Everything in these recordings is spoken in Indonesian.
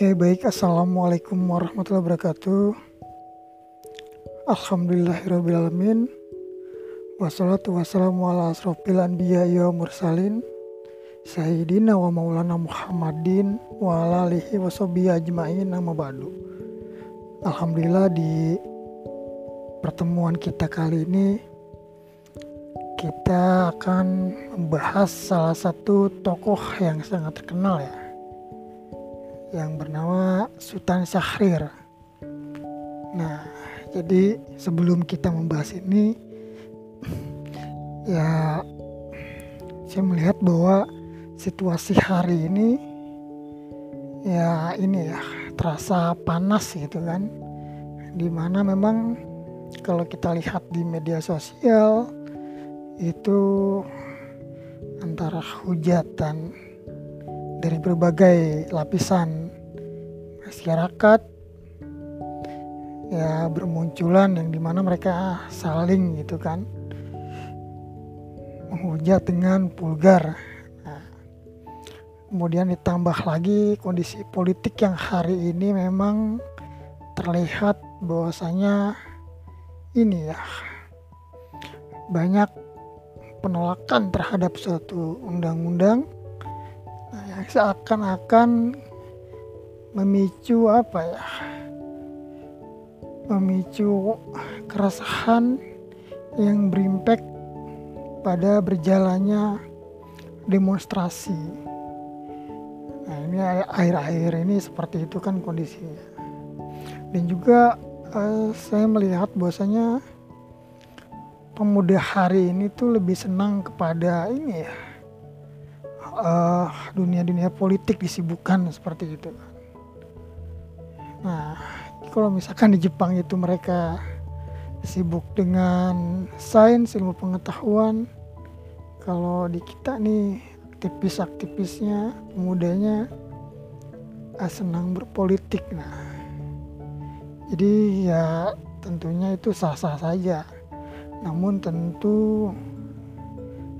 Oke baik. Assalamualaikum warahmatullahi wabarakatuh. Alhamdulillahirrahmanirrahim Wassalatu wassalamu ala asrofil anbiya wa mursalin. Sayyidina wa maulana Muhammadin Wa ala alihi wa ajma'in nama badu. Alhamdulillah di pertemuan kita kali ini Kita akan membahas salah satu tokoh yang sangat terkenal ya yang bernama Sultan Syahrir. Nah, jadi sebelum kita membahas ini, ya saya melihat bahwa situasi hari ini, ya ini ya terasa panas gitu kan, di mana memang kalau kita lihat di media sosial itu antara hujatan dari berbagai lapisan masyarakat ya bermunculan yang di mana mereka saling gitu kan menghujat dengan vulgar. Nah, kemudian ditambah lagi kondisi politik yang hari ini memang terlihat bahwasanya ini ya banyak penolakan terhadap suatu undang-undang seakan-akan memicu apa ya? Memicu keresahan yang berimpact pada berjalannya demonstrasi. Nah ini akhir-akhir ini seperti itu kan kondisinya. Dan juga uh, saya melihat bahwasanya pemuda hari ini tuh lebih senang kepada ini ya uh, dunia-dunia politik disibukkan seperti itu. Nah, kalau misalkan di Jepang itu mereka sibuk dengan sains, ilmu pengetahuan, kalau di kita nih aktivis-aktivisnya, mudanya uh, senang berpolitik. Nah, jadi ya tentunya itu sah-sah saja. Namun tentu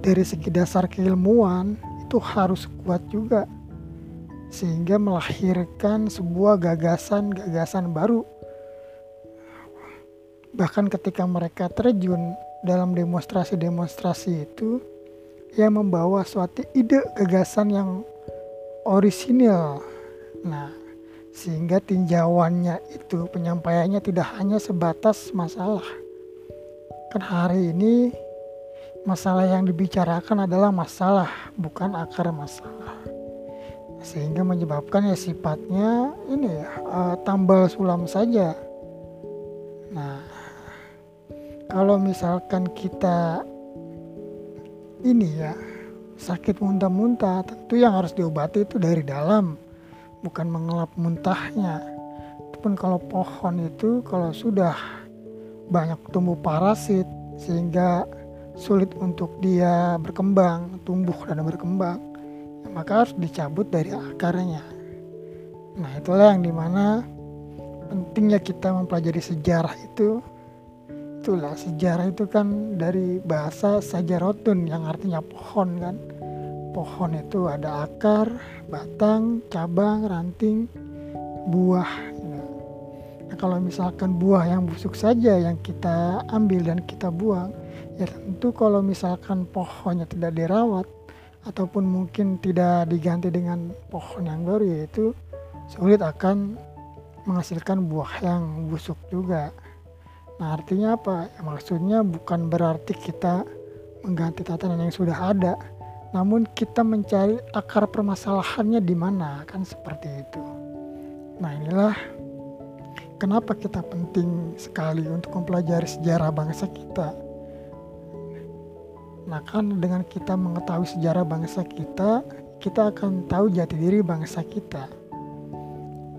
dari segi dasar keilmuan itu harus kuat juga sehingga melahirkan sebuah gagasan-gagasan baru. Bahkan ketika mereka terjun dalam demonstrasi-demonstrasi itu, ia membawa suatu ide gagasan yang orisinil. Nah, sehingga tinjauannya itu penyampaiannya tidak hanya sebatas masalah. Kan hari ini masalah yang dibicarakan adalah masalah bukan akar masalah. Sehingga menyebabkan ya sifatnya ini ya uh, tambal sulam saja. Nah kalau misalkan kita ini ya sakit muntah-muntah tentu yang harus diobati itu dari dalam bukan mengelap muntahnya. Pun kalau pohon itu kalau sudah banyak tumbuh parasit sehingga sulit untuk dia berkembang, tumbuh dan berkembang, ya maka harus dicabut dari akarnya. Nah itulah yang di mana pentingnya kita mempelajari sejarah itu. Itulah sejarah itu kan dari bahasa sajarotun yang artinya pohon kan. Pohon itu ada akar, batang, cabang, ranting, buah. Nah, kalau misalkan buah yang busuk saja yang kita ambil dan kita buang, ya tentu kalau misalkan pohonnya tidak dirawat ataupun mungkin tidak diganti dengan pohon yang baru yaitu sulit akan menghasilkan buah yang busuk juga. Nah artinya apa? Ya, maksudnya bukan berarti kita mengganti tatanan yang sudah ada namun kita mencari akar permasalahannya di mana kan seperti itu. Nah inilah kenapa kita penting sekali untuk mempelajari sejarah bangsa kita Nah kan dengan kita mengetahui sejarah bangsa kita, kita akan tahu jati diri bangsa kita.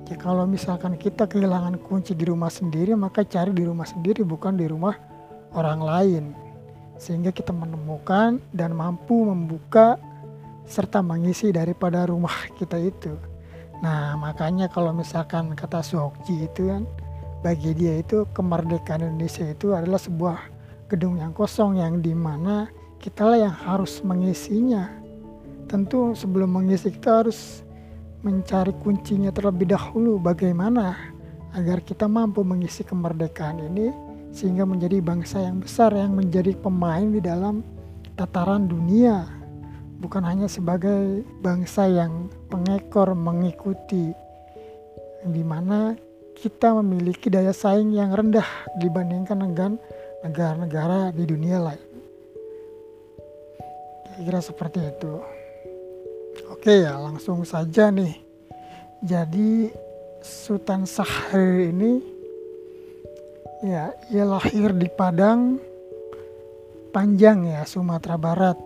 Ya, kalau misalkan kita kehilangan kunci di rumah sendiri, maka cari di rumah sendiri bukan di rumah orang lain. Sehingga kita menemukan dan mampu membuka serta mengisi daripada rumah kita itu. Nah makanya kalau misalkan kata Sohokji itu kan, bagi dia itu kemerdekaan Indonesia itu adalah sebuah gedung yang kosong yang di mana kita lah yang harus mengisinya tentu sebelum mengisi kita harus mencari kuncinya terlebih dahulu bagaimana agar kita mampu mengisi kemerdekaan ini sehingga menjadi bangsa yang besar yang menjadi pemain di dalam tataran dunia bukan hanya sebagai bangsa yang pengekor mengikuti di mana kita memiliki daya saing yang rendah dibandingkan dengan negara-negara di dunia lain. Kira-kira seperti itu. Oke ya, langsung saja nih. Jadi Sultan Sahrir ini ya, ia lahir di Padang Panjang ya, Sumatera Barat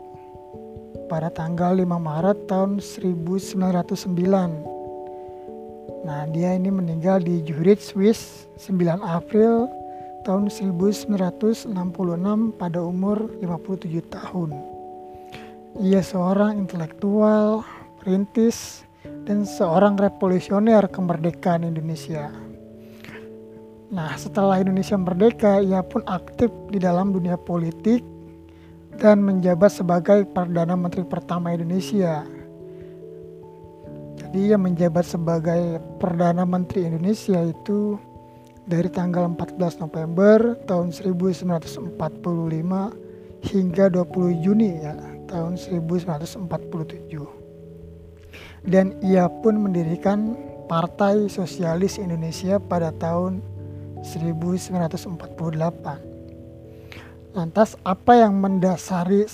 pada tanggal 5 Maret tahun 1909. Nah, dia ini meninggal di Zurich, Swiss 9 April tahun 1966 pada umur 57 tahun. Ia seorang intelektual, perintis, dan seorang revolusioner kemerdekaan Indonesia. Nah, setelah Indonesia merdeka, ia pun aktif di dalam dunia politik dan menjabat sebagai Perdana Menteri pertama Indonesia. Jadi ia menjabat sebagai Perdana Menteri Indonesia itu dari tanggal 14 November tahun 1945 hingga 20 Juni ya tahun 1947 dan ia pun mendirikan Partai Sosialis Indonesia pada tahun 1948. Lantas apa yang mendasari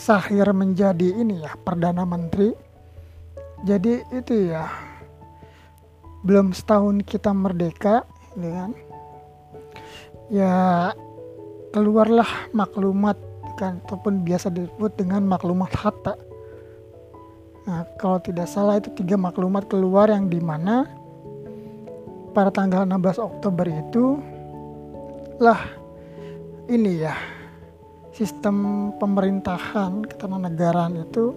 Sahir menjadi ini ya Perdana Menteri? Jadi itu ya belum setahun kita merdeka dengan gitu ya keluarlah maklumat kan ataupun biasa disebut dengan maklumat hatta Nah, kalau tidak salah itu tiga maklumat keluar yang di mana pada tanggal 16 Oktober itu lah ini ya sistem pemerintahan ketatanegaraan itu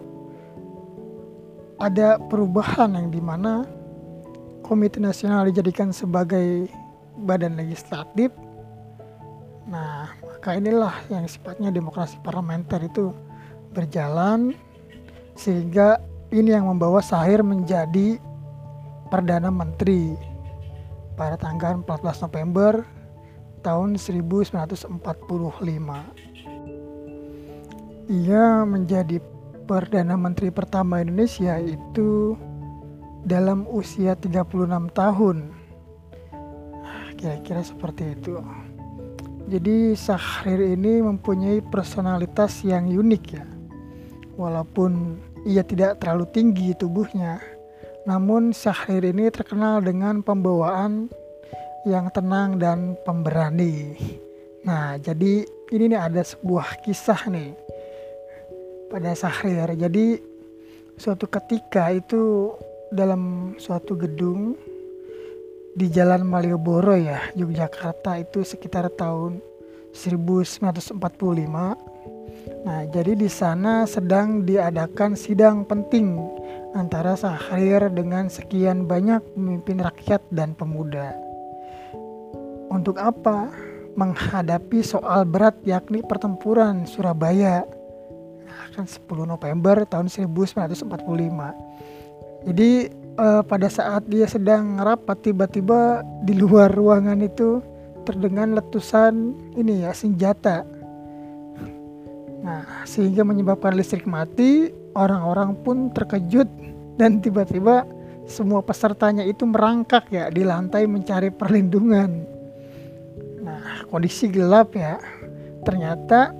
ada perubahan yang di mana Komite Nasional dijadikan sebagai badan legislatif. Nah, maka inilah yang sifatnya demokrasi parlementer itu berjalan sehingga ini yang membawa Sahir menjadi Perdana Menteri pada tanggal 14 November tahun 1945. Ia menjadi Perdana Menteri pertama Indonesia itu dalam usia 36 tahun. Kira-kira seperti itu. Jadi Sahrir ini mempunyai personalitas yang unik ya. Walaupun ia tidak terlalu tinggi tubuhnya, namun Syahrir ini terkenal dengan pembawaan yang tenang dan pemberani. Nah, jadi ini nih ada sebuah kisah nih pada Syahrir. Jadi suatu ketika itu dalam suatu gedung di Jalan Malioboro ya, Yogyakarta itu sekitar tahun 1945 Nah, jadi di sana sedang diadakan sidang penting antara Sahrir dengan sekian banyak pemimpin rakyat dan pemuda. Untuk apa? Menghadapi soal berat yakni pertempuran Surabaya. Nah, kan 10 November tahun 1945. Jadi eh, pada saat dia sedang rapat tiba-tiba di luar ruangan itu terdengar letusan ini ya senjata Nah, sehingga menyebabkan listrik mati, orang-orang pun terkejut dan tiba-tiba semua pesertanya itu merangkak ya di lantai mencari perlindungan. Nah, kondisi gelap ya. Ternyata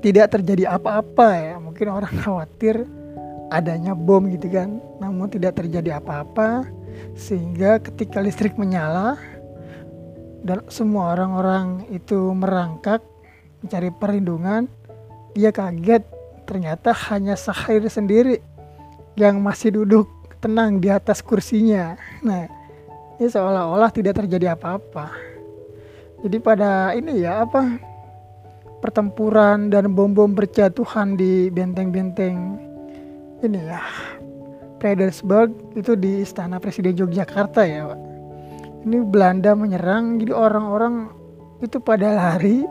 tidak terjadi apa-apa ya. Mungkin orang khawatir adanya bom gitu kan. Namun tidak terjadi apa-apa sehingga ketika listrik menyala dan semua orang-orang itu merangkak mencari perlindungan dia kaget ternyata hanya Sahir sendiri yang masih duduk tenang di atas kursinya. Nah, ini seolah-olah tidak terjadi apa-apa. Jadi pada ini ya apa pertempuran dan bom-bom berjatuhan di benteng-benteng ini ya Fredericksburg itu di istana Presiden Yogyakarta ya Pak. Ini Belanda menyerang jadi orang-orang itu pada lari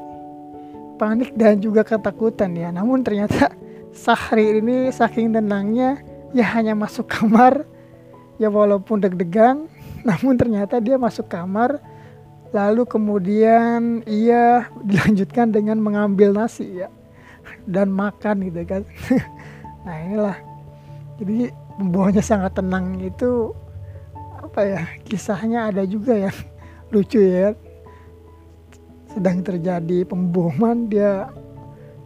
panik dan juga ketakutan ya. Namun ternyata Sahri ini saking tenangnya ya hanya masuk kamar ya walaupun deg-degan namun ternyata dia masuk kamar lalu kemudian ia dilanjutkan dengan mengambil nasi ya dan makan gitu kan nah inilah jadi pembawanya sangat tenang itu apa ya kisahnya ada juga yang lucu ya sedang terjadi pemboman dia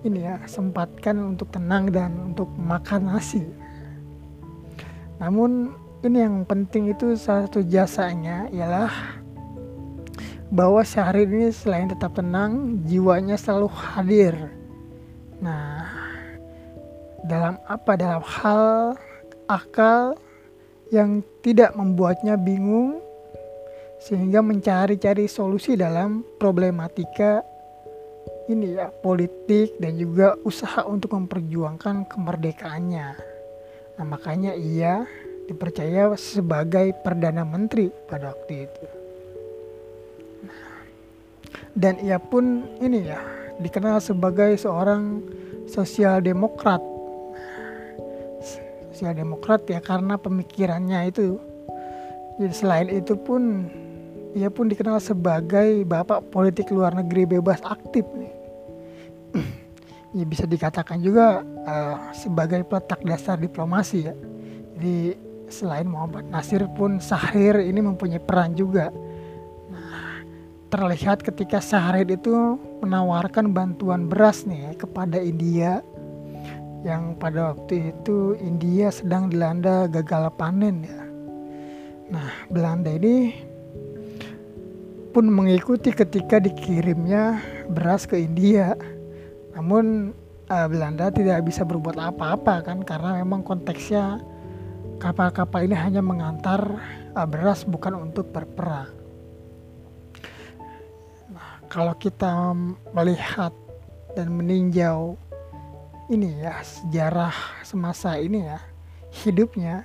ini ya sempatkan untuk tenang dan untuk makan nasi namun ini yang penting itu salah satu jasanya ialah bahwa Syahrir ini selain tetap tenang, jiwanya selalu hadir. Nah, dalam apa? Dalam hal akal yang tidak membuatnya bingung sehingga mencari-cari solusi dalam problematika ini ya politik dan juga usaha untuk memperjuangkan kemerdekaannya. Nah, makanya ia dipercaya sebagai perdana menteri pada waktu itu. Dan ia pun ini ya dikenal sebagai seorang sosial demokrat. Sosial demokrat ya karena pemikirannya itu. Jadi selain itu pun ia pun dikenal sebagai bapak politik luar negeri bebas aktif nih. ya bisa dikatakan juga uh, sebagai peletak dasar diplomasi ya. Jadi selain Muhammad Nasir pun Sahrir ini mempunyai peran juga. Nah, terlihat ketika Sahrir itu menawarkan bantuan beras nih ya, kepada India yang pada waktu itu India sedang dilanda gagal panen ya. Nah, Belanda ini pun mengikuti ketika dikirimnya beras ke India. Namun uh, Belanda tidak bisa berbuat apa-apa kan karena memang konteksnya kapal-kapal ini hanya mengantar uh, beras bukan untuk berperang. Nah, kalau kita melihat dan meninjau ini ya sejarah semasa ini ya hidupnya,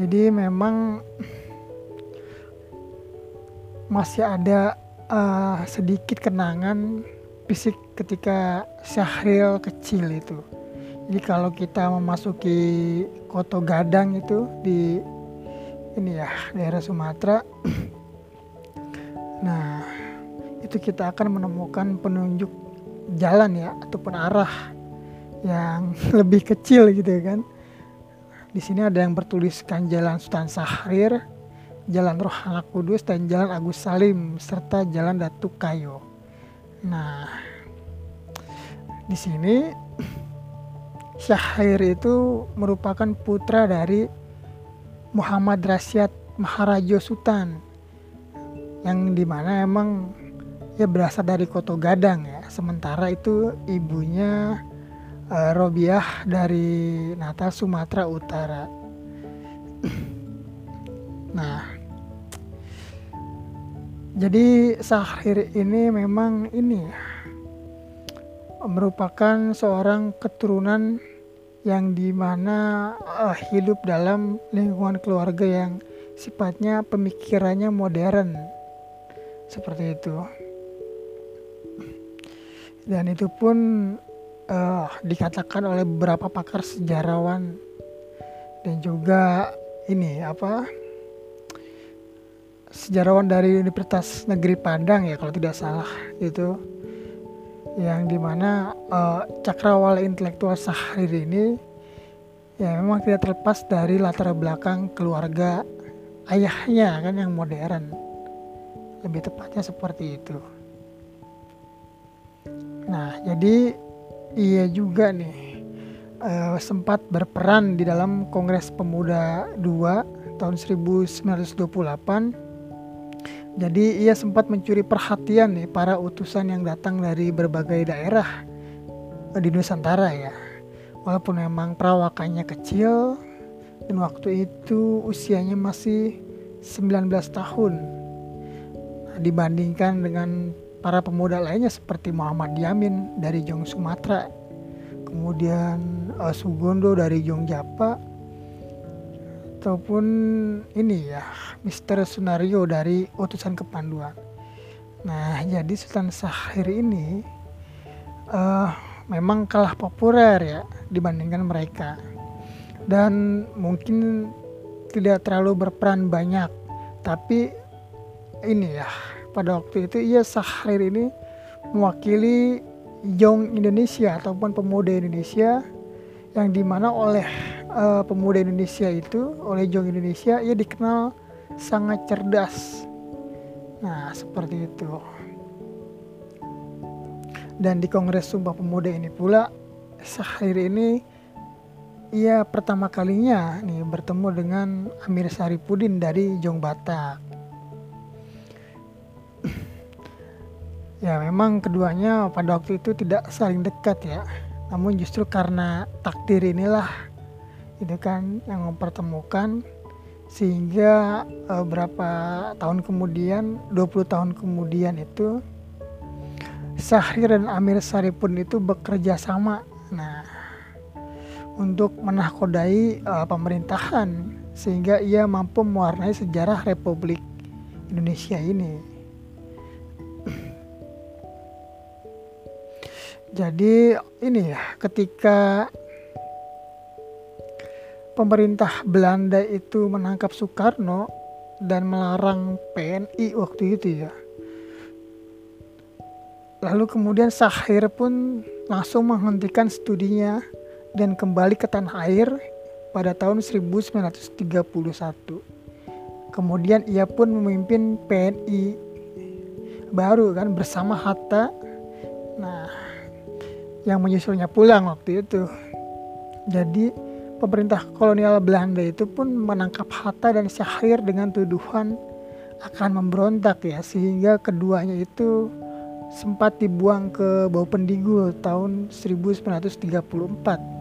jadi memang masih ada uh, sedikit kenangan fisik ketika Syahril kecil itu jadi kalau kita memasuki Koto Gadang itu di ini ya daerah Sumatera. nah, itu kita akan menemukan penunjuk jalan ya ataupun arah yang lebih kecil gitu kan. Di sini ada yang bertuliskan Jalan Sultan Sahrir, Jalan Roh Kudus dan Jalan Agus Salim serta Jalan Datu Kayo. Nah, di sini Syahir itu merupakan putra dari Muhammad Rasyad Maharajo Sultan yang di mana emang ya berasal dari Koto Gadang ya sementara itu ibunya uh, Robiah dari Natal Sumatera Utara. Nah jadi Sahir ini memang ini merupakan seorang keturunan yang di mana uh, hidup dalam lingkungan keluarga yang sifatnya pemikirannya modern. Seperti itu dan itu pun uh, dikatakan oleh beberapa pakar sejarawan. Dan juga ini apa sejarawan dari Universitas Negeri Padang ya kalau tidak salah itu yang di mana uh, cakrawala intelektual Sahrir ini ya memang tidak terlepas dari latar belakang keluarga ayahnya kan yang modern. Lebih tepatnya seperti itu nah jadi ia juga nih uh, sempat berperan di dalam Kongres Pemuda 2 tahun 1928 jadi ia sempat mencuri perhatian nih para utusan yang datang dari berbagai daerah di Nusantara ya. Walaupun memang perawakannya kecil dan waktu itu usianya masih 19 tahun. Nah, dibandingkan dengan para pemuda lainnya seperti Muhammad Yamin dari Jong Sumatera, kemudian uh, Sugondo dari Jong Japa, ataupun ini ya Mister Sunario dari utusan kepanduan. Nah jadi Sultan Sahir ini uh, memang kalah populer ya dibandingkan mereka dan mungkin tidak terlalu berperan banyak tapi ini ya pada waktu itu ia Sahrir ini mewakili Young Indonesia ataupun pemuda Indonesia yang di mana oleh uh, pemuda Indonesia itu oleh Young Indonesia ia dikenal sangat cerdas nah seperti itu dan di Kongres Sumpah Pemuda ini pula Sahrir ini ia pertama kalinya nih bertemu dengan Amir Saripudin dari Jong Batak. Ya memang keduanya pada waktu itu tidak saling dekat ya. Namun justru karena takdir inilah itu kan yang mempertemukan sehingga e, berapa tahun kemudian 20 tahun kemudian itu Sahrir dan Amir Saripudin itu bekerja sama. Nah, untuk menakodai uh, pemerintahan sehingga ia mampu mewarnai sejarah Republik Indonesia ini. Jadi ini ya ketika pemerintah Belanda itu menangkap Soekarno dan melarang PNI waktu itu ya. Lalu kemudian Sahir pun langsung menghentikan studinya dan kembali ke tanah air pada tahun 1931. Kemudian ia pun memimpin PNI baru kan bersama Hatta. Nah, yang menyusulnya pulang waktu itu. Jadi pemerintah kolonial Belanda itu pun menangkap Hatta dan Syahrir dengan tuduhan akan memberontak ya sehingga keduanya itu sempat dibuang ke Bau Pendigul tahun 1934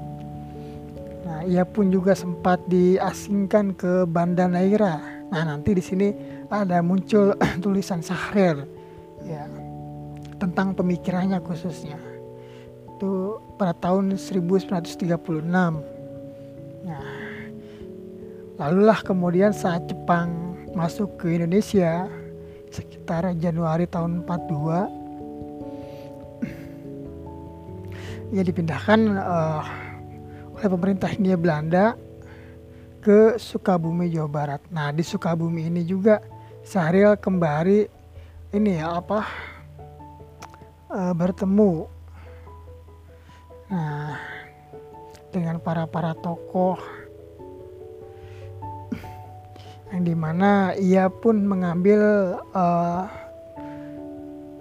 Nah, ia pun juga sempat diasingkan ke Banda Naira. Nah, nanti di sini ada muncul tulisan Sahrir ya tentang pemikirannya khususnya. Itu pada tahun 1936. Nah, lalulah kemudian saat Jepang masuk ke Indonesia sekitar Januari tahun 42 ia dipindahkan uh, oleh pemerintah Hindia Belanda ke Sukabumi Jawa Barat. Nah di Sukabumi ini juga Sahril kembali ini ya apa e, bertemu nah dengan para para tokoh yang di mana ia pun mengambil uh,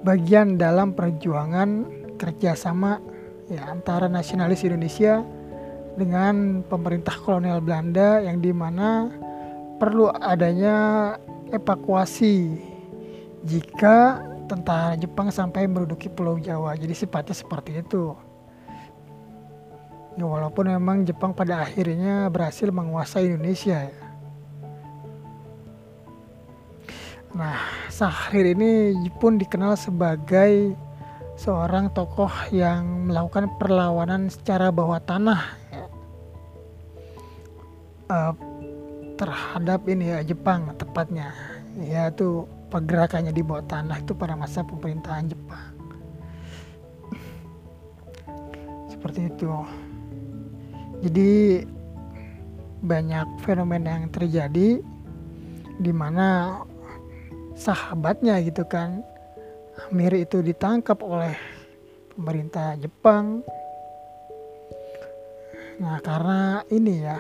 bagian dalam perjuangan kerjasama ya antara nasionalis Indonesia dengan pemerintah kolonial Belanda yang di mana perlu adanya evakuasi jika tentara Jepang sampai menduduki Pulau Jawa. Jadi sifatnya seperti itu. Ya walaupun memang Jepang pada akhirnya berhasil menguasai Indonesia ya. Nah, Sahrir ini pun dikenal sebagai seorang tokoh yang melakukan perlawanan secara bawah tanah uh, terhadap ini ya Jepang tepatnya. Yaitu pergerakannya di bawah tanah itu pada masa pemerintahan Jepang. Seperti itu jadi banyak fenomena yang terjadi di mana sahabatnya gitu kan Amir itu ditangkap oleh pemerintah Jepang. Nah karena ini ya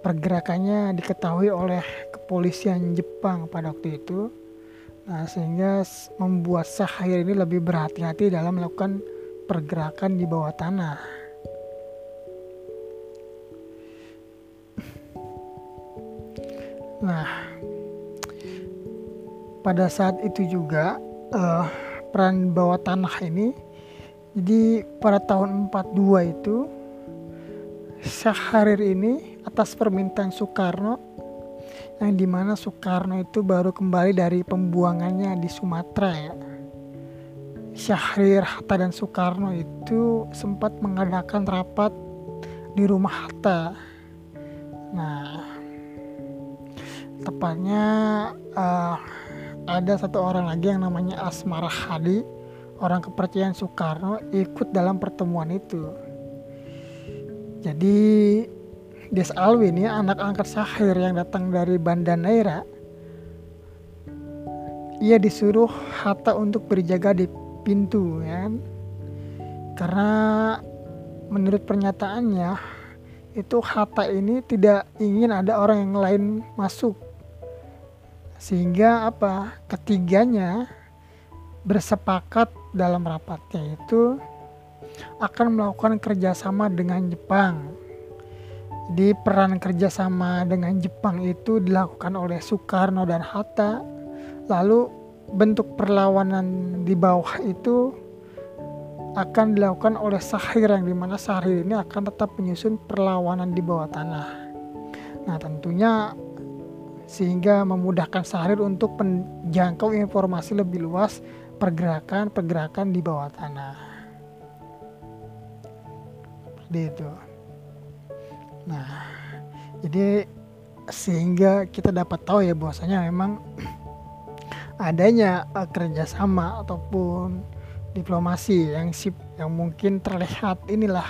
pergerakannya diketahui oleh kepolisian Jepang pada waktu itu. Nah, sehingga membuat Sahir ini lebih berhati-hati dalam melakukan pergerakan di bawah tanah nah pada saat itu juga uh, peran bawah tanah ini jadi pada tahun 42 itu Syahrir ini atas permintaan Soekarno yang di mana Soekarno itu baru kembali dari pembuangannya di Sumatera ya. Syahrir Hatta dan Soekarno itu sempat mengadakan rapat di rumah Hatta. Nah, tepatnya uh, ada satu orang lagi yang namanya Asmara Hadi, orang kepercayaan Soekarno ikut dalam pertemuan itu. Jadi Des Alwin ya anak angkat Sahir yang datang dari Banda Neira. Ia disuruh Hatta untuk berjaga di pintu ya karena menurut pernyataannya itu Hatta ini tidak ingin ada orang yang lain masuk sehingga apa ketiganya bersepakat dalam rapatnya itu akan melakukan kerjasama dengan Jepang di peran kerjasama dengan Jepang itu dilakukan oleh Soekarno dan Hatta. Lalu bentuk perlawanan di bawah itu akan dilakukan oleh Sahir yang di mana Sahir ini akan tetap menyusun perlawanan di bawah tanah. Nah tentunya sehingga memudahkan Sahir untuk menjangkau informasi lebih luas pergerakan-pergerakan di bawah tanah. Seperti itu. Nah, jadi sehingga kita dapat tahu ya bahwasanya memang adanya uh, kerjasama ataupun diplomasi yang sip yang mungkin terlihat inilah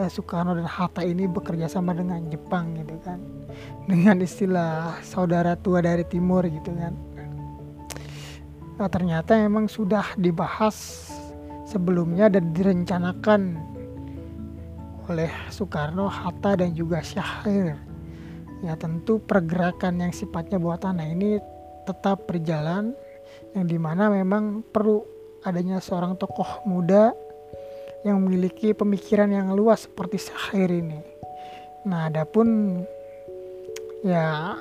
uh, Soekarno dan Hatta ini bekerja sama dengan Jepang gitu kan dengan istilah saudara tua dari timur gitu kan nah, ternyata memang sudah dibahas sebelumnya dan direncanakan oleh Soekarno, Hatta dan juga Syahir. Ya tentu pergerakan yang sifatnya bawah tanah ini tetap berjalan yang di mana memang perlu adanya seorang tokoh muda yang memiliki pemikiran yang luas seperti Syahir ini. Nah, adapun ya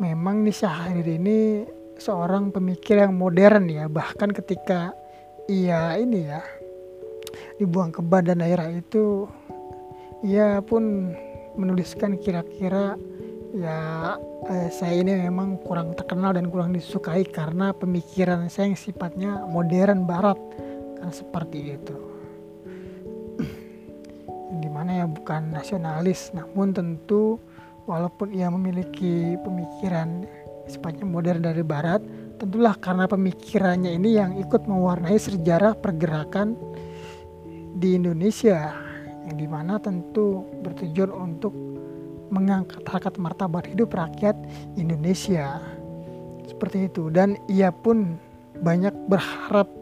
memang nih Syahir ini seorang pemikir yang modern ya bahkan ketika ia ini ya dibuang ke badan daerah itu ia pun menuliskan kira-kira ya eh, saya ini memang kurang terkenal dan kurang disukai karena pemikiran saya yang sifatnya modern barat kan seperti itu. Di mana ya bukan nasionalis namun tentu walaupun ia memiliki pemikiran sifatnya modern dari barat tentulah karena pemikirannya ini yang ikut mewarnai sejarah pergerakan di Indonesia yang di mana tentu bertujuan untuk mengangkat harkat martabat hidup rakyat Indonesia. Seperti itu dan ia pun banyak berharap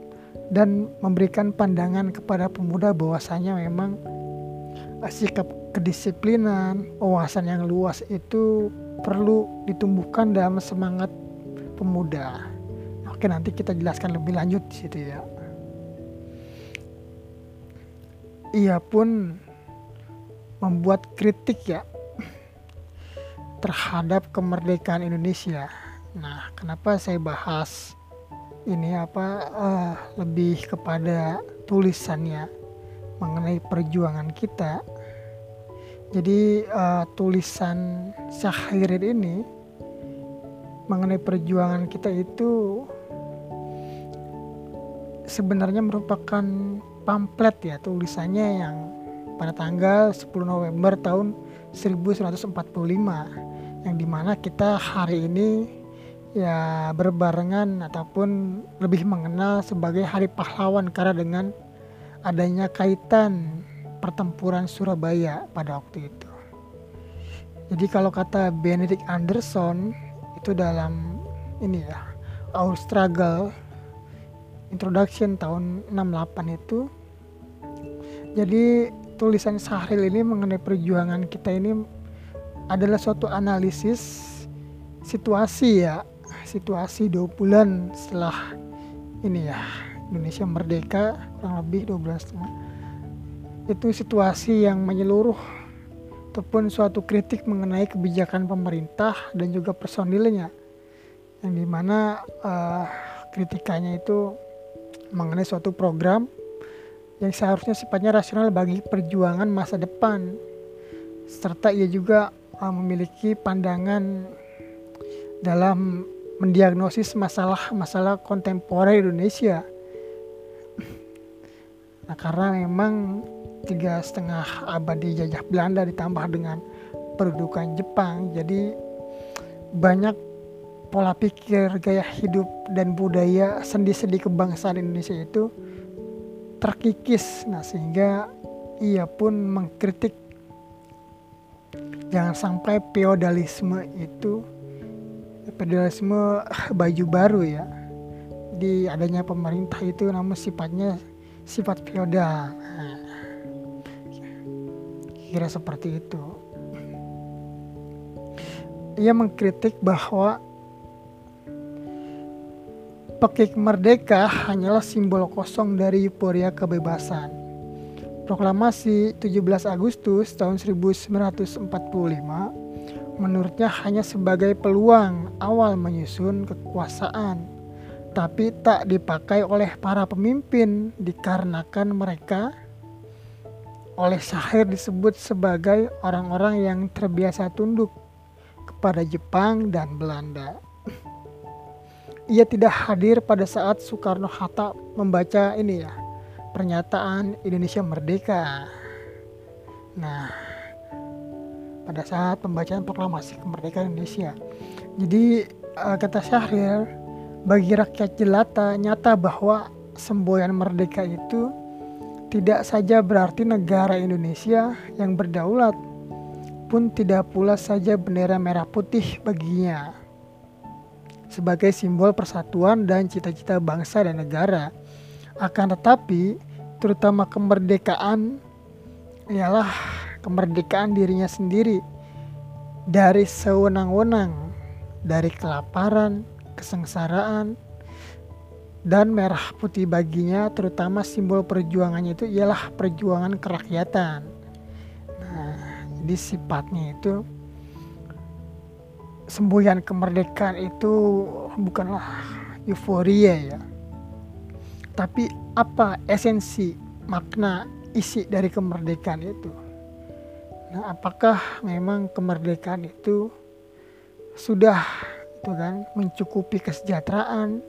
dan memberikan pandangan kepada pemuda bahwasanya memang sikap kedisiplinan, wawasan yang luas itu perlu ditumbuhkan dalam semangat pemuda. Oke, nanti kita jelaskan lebih lanjut di situ ya. ia pun membuat kritik ya terhadap kemerdekaan Indonesia. Nah, kenapa saya bahas ini apa uh, lebih kepada tulisannya mengenai perjuangan kita. Jadi uh, tulisan Syahrir ini mengenai perjuangan kita itu sebenarnya merupakan pamflet ya tulisannya yang pada tanggal 10 November tahun 1945 yang di mana kita hari ini ya berbarengan ataupun lebih mengenal sebagai Hari Pahlawan karena dengan adanya kaitan pertempuran Surabaya pada waktu itu. Jadi kalau kata Benedict Anderson itu dalam ini ya Our Struggle Introduction tahun 68 itu jadi tulisan Sahril ini mengenai perjuangan kita ini adalah suatu analisis situasi ya situasi dua bulan setelah ini ya Indonesia merdeka kurang lebih 12 bulan setengah. Itu situasi yang menyeluruh ataupun suatu kritik mengenai kebijakan pemerintah dan juga personilnya yang di mana uh, kritikannya itu mengenai suatu program yang seharusnya sifatnya rasional bagi perjuangan masa depan. Serta ia juga uh, memiliki pandangan dalam mendiagnosis masalah-masalah kontemporer Indonesia. Nah karena memang tiga setengah abad dijajah Belanda ditambah dengan perdudukan Jepang, jadi banyak pola pikir, gaya hidup dan budaya sendi-sendi kebangsaan Indonesia itu terkikis nah sehingga ia pun mengkritik jangan sampai feodalisme itu feodalisme baju baru ya. Di adanya pemerintah itu namun sifatnya sifat feodal. Nah, kira seperti itu. Ia mengkritik bahwa Pekik merdeka hanyalah simbol kosong dari euforia kebebasan. Proklamasi 17 Agustus tahun 1945 menurutnya hanya sebagai peluang awal menyusun kekuasaan, tapi tak dipakai oleh para pemimpin dikarenakan mereka oleh Syahir disebut sebagai orang-orang yang terbiasa tunduk kepada Jepang dan Belanda ia tidak hadir pada saat Soekarno-Hatta membaca ini ya pernyataan Indonesia Merdeka. Nah, pada saat pembacaan proklamasi kemerdekaan Indonesia. Jadi uh, kata Syahrir, bagi rakyat jelata nyata bahwa semboyan merdeka itu tidak saja berarti negara Indonesia yang berdaulat, pun tidak pula saja bendera merah putih baginya sebagai simbol persatuan dan cita-cita bangsa dan negara. Akan tetapi, terutama kemerdekaan ialah kemerdekaan dirinya sendiri dari sewenang-wenang, dari kelaparan, kesengsaraan, dan merah putih baginya terutama simbol perjuangannya itu ialah perjuangan kerakyatan. Nah, jadi sifatnya itu semboyan kemerdekaan itu bukanlah euforia ya. Tapi apa esensi, makna, isi dari kemerdekaan itu? Nah, apakah memang kemerdekaan itu sudah itu kan mencukupi kesejahteraan,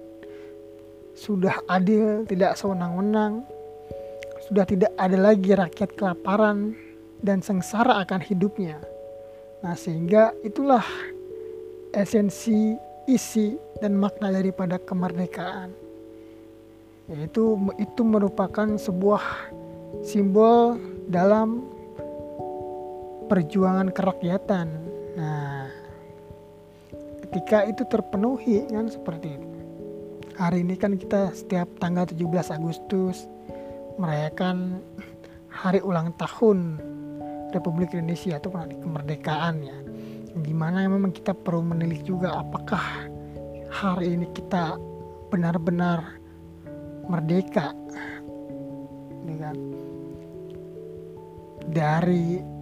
sudah adil, tidak sewenang-wenang, sudah tidak ada lagi rakyat kelaparan dan sengsara akan hidupnya. Nah, sehingga itulah esensi, isi, dan makna daripada kemerdekaan. Yaitu itu merupakan sebuah simbol dalam perjuangan kerakyatan. Nah, ketika itu terpenuhi kan seperti itu. Hari ini kan kita setiap tanggal 17 Agustus merayakan hari ulang tahun Republik Indonesia itu kemerdekaan ya di mana memang kita perlu menilik juga apakah hari ini kita benar-benar merdeka dengan dari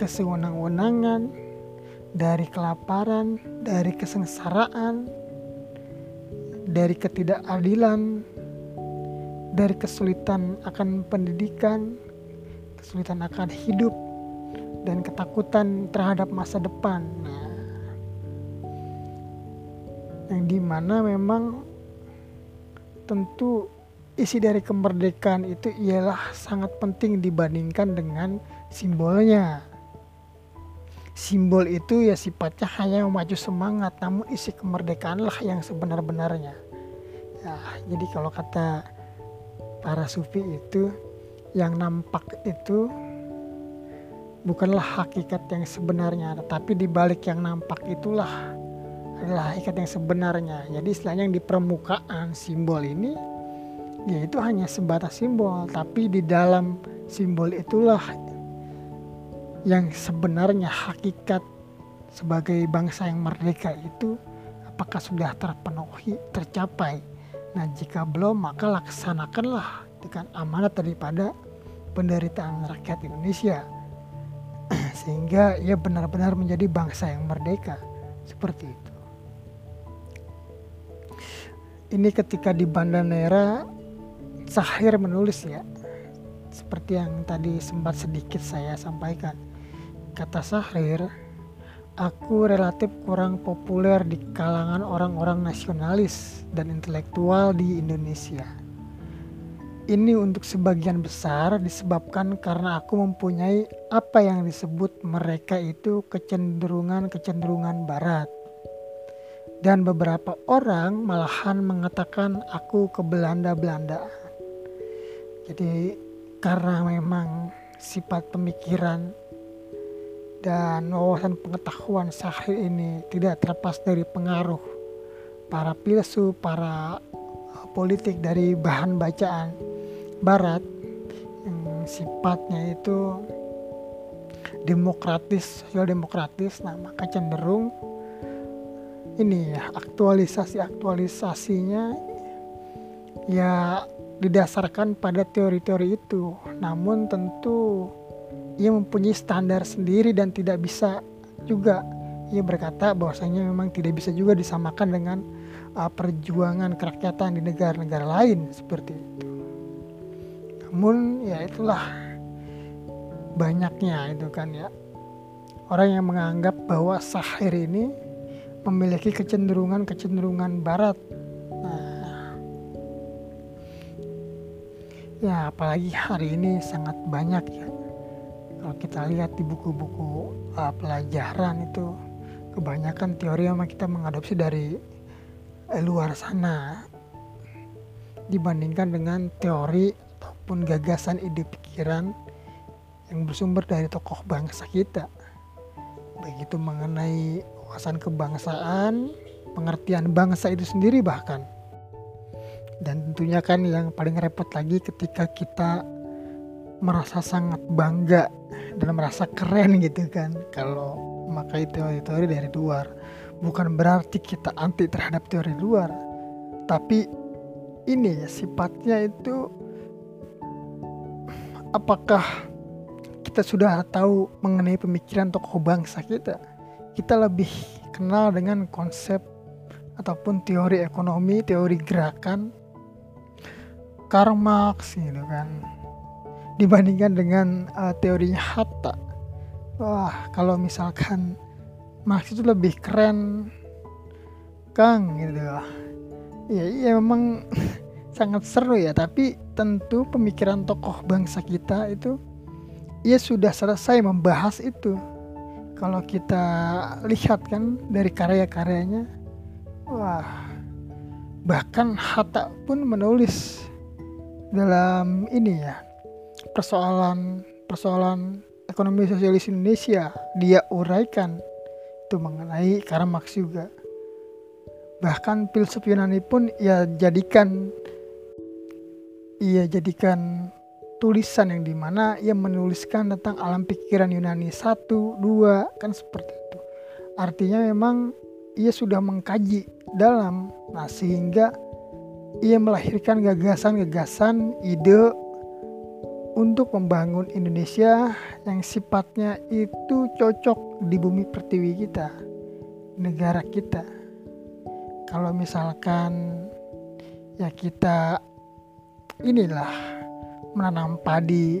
kesewenang-wenangan dari kelaparan dari kesengsaraan dari ketidakadilan dari kesulitan akan pendidikan kesulitan akan hidup dan ketakutan terhadap masa depan. Nah, yang di mana memang tentu isi dari kemerdekaan itu ialah sangat penting dibandingkan dengan simbolnya. Simbol itu ya sifatnya hanya memacu semangat, namun isi kemerdekaanlah yang sebenar-benarnya. Ya, jadi kalau kata para sufi itu yang nampak itu bukanlah hakikat yang sebenarnya, tetapi di balik yang nampak itulah adalah hakikat yang sebenarnya. Jadi istilahnya yang di permukaan simbol ini ya itu hanya sebatas simbol, tapi di dalam simbol itulah yang sebenarnya hakikat sebagai bangsa yang merdeka itu apakah sudah terpenuhi, tercapai. Nah, jika belum maka laksanakanlah dengan amanat daripada penderitaan rakyat Indonesia sehingga ia benar-benar menjadi bangsa yang merdeka seperti itu. Ini ketika di Banda Nera Sahir menulis ya seperti yang tadi sempat sedikit saya sampaikan. Kata Sahir, aku relatif kurang populer di kalangan orang-orang nasionalis dan intelektual di Indonesia ini untuk sebagian besar disebabkan karena aku mempunyai apa yang disebut mereka itu kecenderungan-kecenderungan barat. Dan beberapa orang malahan mengatakan aku ke Belanda-Belandaan. Jadi karena memang sifat pemikiran dan wawasan pengetahuan sahih ini tidak terlepas dari pengaruh para filsuf, para uh, politik dari bahan bacaan barat yang sifatnya itu demokratis, sosial demokratis, nah maka cenderung ini ya aktualisasi aktualisasinya ya didasarkan pada teori-teori itu. Namun tentu ia mempunyai standar sendiri dan tidak bisa juga ia berkata bahwasanya memang tidak bisa juga disamakan dengan uh, perjuangan kerakyatan di negara-negara lain seperti itu. Namun ya itulah banyaknya itu kan ya orang yang menganggap bahwa sahir ini memiliki kecenderungan-kecenderungan barat. Nah, ya apalagi hari ini sangat banyak ya kita lihat di buku-buku uh, pelajaran itu kebanyakan teori yang kita mengadopsi dari uh, luar sana dibandingkan dengan teori ataupun gagasan ide pikiran yang bersumber dari tokoh bangsa kita. Begitu mengenai wawasan kebangsaan pengertian bangsa itu sendiri bahkan. Dan tentunya kan yang paling repot lagi ketika kita merasa sangat bangga dan merasa keren gitu kan. Kalau memakai teori-teori dari luar bukan berarti kita anti terhadap teori luar. Tapi ini ya sifatnya itu apakah kita sudah tahu mengenai pemikiran tokoh bangsa kita? Kita lebih kenal dengan konsep ataupun teori ekonomi teori gerakan Karl Marx gitu kan dibandingkan dengan uh, teorinya Hatta. Wah, kalau misalkan Marx itu lebih keren Kang gitu. Ya, ya memang sangat seru ya, tapi tentu pemikiran tokoh bangsa kita itu ia sudah selesai membahas itu. Kalau kita lihat kan dari karya-karyanya, wah, bahkan Hatta pun menulis dalam ini ya persoalan persoalan ekonomi sosialis Indonesia. Dia uraikan itu mengenai Karl Marx juga. Bahkan filsuf Yunani pun ia jadikan ia jadikan tulisan yang di mana ia menuliskan tentang alam pikiran Yunani. Satu dua kan seperti itu. Artinya memang ia sudah mengkaji dalam nah sehingga ia melahirkan gagasan-gagasan ide untuk membangun Indonesia yang sifatnya itu cocok di bumi pertiwi kita, negara kita. Kalau misalkan ya kita inilah menanam padi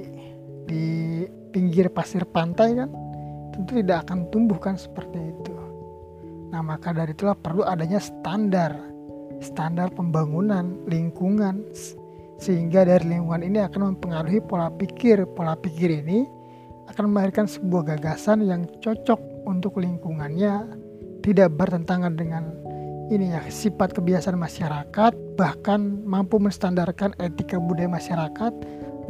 di pinggir pasir pantai kan tentu tidak akan tumbuh kan seperti itu. Nah maka dari itulah perlu adanya standar standar pembangunan lingkungan sehingga dari lingkungan ini akan mempengaruhi pola pikir. Pola pikir ini akan melahirkan sebuah gagasan yang cocok untuk lingkungannya, tidak bertentangan dengan ini ya sifat kebiasaan masyarakat, bahkan mampu menstandarkan etika budaya masyarakat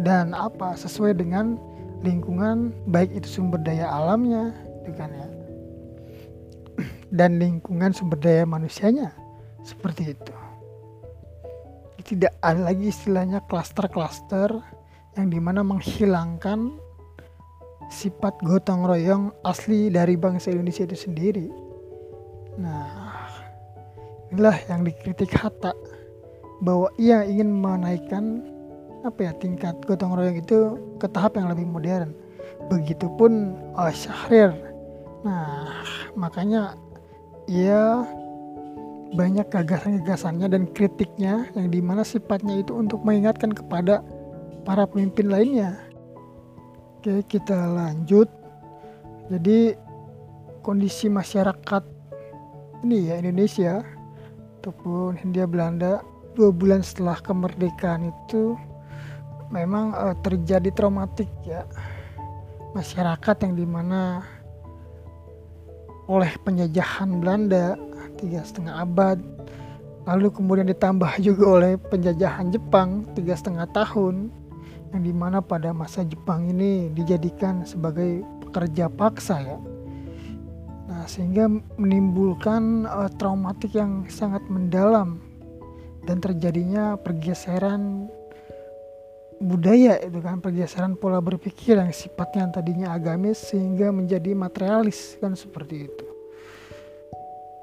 dan apa sesuai dengan lingkungan baik itu sumber daya alamnya, dengan ya dan lingkungan sumber daya manusianya seperti itu tidak ada lagi istilahnya klaster-klaster yang di mana menghilangkan sifat gotong royong asli dari bangsa Indonesia itu sendiri. Nah, inilah yang dikritik Hatta bahwa ia ingin menaikkan apa ya tingkat gotong royong itu ke tahap yang lebih modern. Begitupun uh, Syahrir. Nah, makanya ia banyak gagasan-gagasannya dan kritiknya yang di mana sifatnya itu untuk mengingatkan kepada para pemimpin lainnya. Oke, kita lanjut. Jadi kondisi masyarakat ini ya Indonesia ataupun Hindia Belanda dua bulan setelah kemerdekaan itu memang uh, terjadi traumatik ya masyarakat yang di mana oleh penjajahan Belanda tiga setengah abad. Lalu kemudian ditambah juga oleh penjajahan Jepang tiga setengah tahun yang di mana pada masa Jepang ini dijadikan sebagai pekerja paksa ya. Sehingga menimbulkan uh, traumatik yang sangat mendalam dan terjadinya pergeseran budaya itu kan pergeseran pola berpikir yang sifatnya tadinya agamis sehingga menjadi materialis kan seperti itu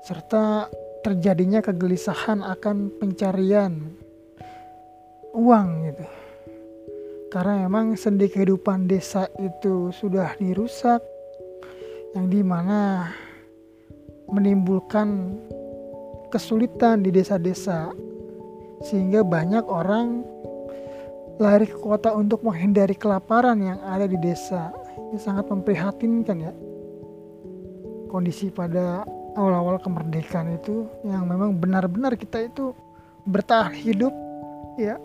serta terjadinya kegelisahan akan pencarian uang gitu karena memang sendi kehidupan desa itu sudah dirusak yang di mana menimbulkan kesulitan di desa-desa sehingga banyak orang lari ke kota untuk menghindari kelaparan yang ada di desa. Ini sangat memprihatinkan ya. Kondisi pada awal-awal kemerdekaan itu yang memang benar-benar kita itu bertahan hidup ya.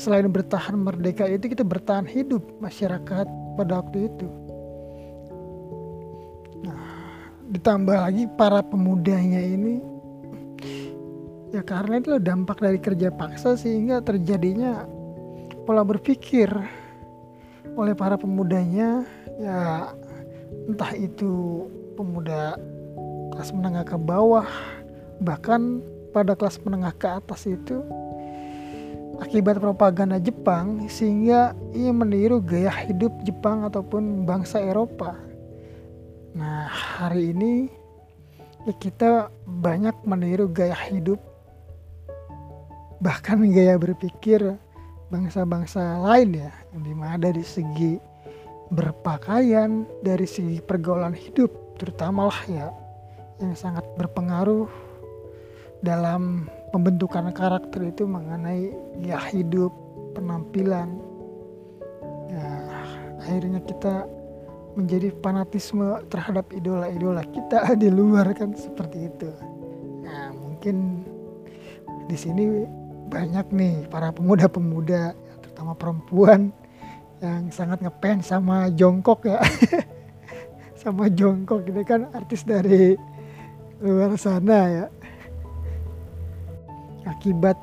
Selain bertahan merdeka itu kita bertahan hidup masyarakat pada waktu itu. Nah, ditambah lagi para pemudanya ini ya karena itu dampak dari kerja paksa sehingga terjadinya pola berpikir oleh para pemudanya ya entah itu pemuda kelas menengah ke bawah bahkan pada kelas menengah ke atas itu akibat propaganda Jepang sehingga ia meniru gaya hidup Jepang ataupun bangsa Eropa. Nah, hari ini ya kita banyak meniru gaya hidup bahkan gaya berpikir bangsa-bangsa lain ya yang di mana dari segi berpakaian dari segi pergaulan hidup terutama lah ya yang sangat berpengaruh dalam pembentukan karakter itu mengenai ya hidup penampilan. Ya akhirnya kita menjadi fanatisme terhadap idola-idola kita di luar kan seperti itu. Nah mungkin di sini banyak nih para pemuda-pemuda terutama perempuan yang sangat ngepen sama jongkok ya. Sama jongkok ini kan artis dari luar sana ya. Akibat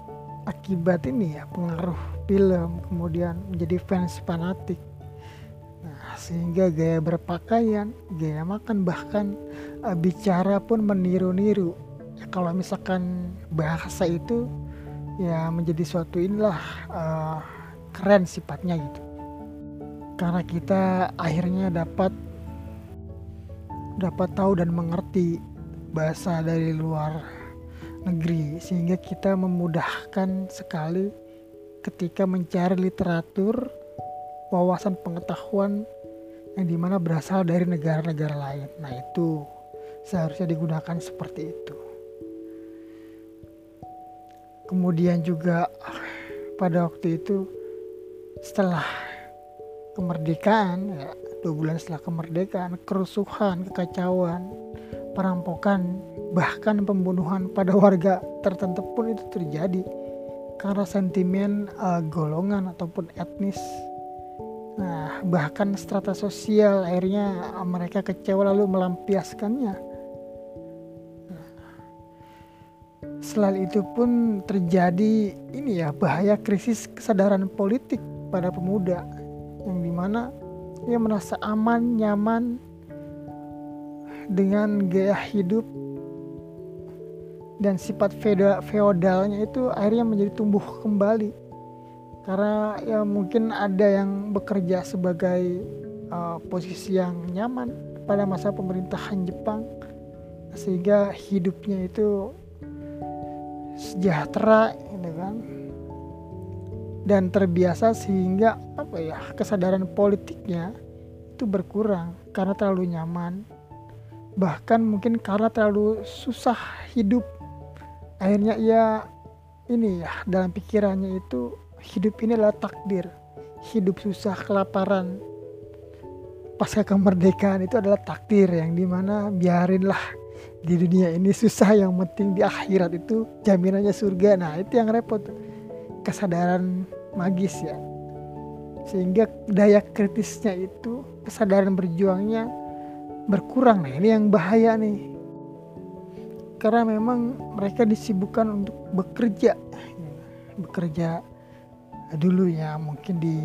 akibat ini ya pengaruh film kemudian menjadi fans fanatik. Nah sehingga gaya berpakaian gaya makan bahkan uh, bicara pun meniru-niru. Ya, kalau misalkan bahasa itu ya menjadi suatu inilah uh, keren sifatnya gitu. Karena kita akhirnya dapat dapat tahu dan mengerti bahasa dari luar negeri sehingga kita memudahkan sekali ketika mencari literatur wawasan pengetahuan yang di mana berasal dari negara-negara lain. Nah itu seharusnya digunakan seperti itu. Kemudian juga pada waktu itu setelah kemerdekaan ya dua bulan setelah kemerdekaan kerusuhan kekacauan perampokan bahkan pembunuhan pada warga tertentu pun itu terjadi karena sentimen uh, golongan ataupun etnis. Nah bahkan strata sosial akhirnya mereka kecewa lalu melampiaskannya. Selain itu pun terjadi ini ya bahaya krisis kesadaran politik pada pemuda yang di mana ia merasa aman nyaman dengan gaya hidup dan sifat feodalnya itu akhirnya menjadi tumbuh kembali. Karena ya mungkin ada yang bekerja sebagai uh, posisi yang nyaman pada masa pemerintahan Jepang sehingga hidupnya itu sejahtera gitu kan dan terbiasa sehingga apa ya kesadaran politiknya itu berkurang karena terlalu nyaman bahkan mungkin karena terlalu susah hidup akhirnya ia ini ya dalam pikirannya itu hidup ini adalah takdir. Hidup susah kelaparan. Pasca kemerdekaan itu adalah takdir yang di mana biarinlah di dunia ini susah yang penting di akhirat itu jaminannya surga. Nah itu yang repot. Kesadaran magis ya. Sehingga daya kritisnya itu kesadaran berjuangnya berkurang nah ini yang bahaya nih. Karena memang mereka disibukkan untuk bekerja. Bekerja dulu ya mungkin di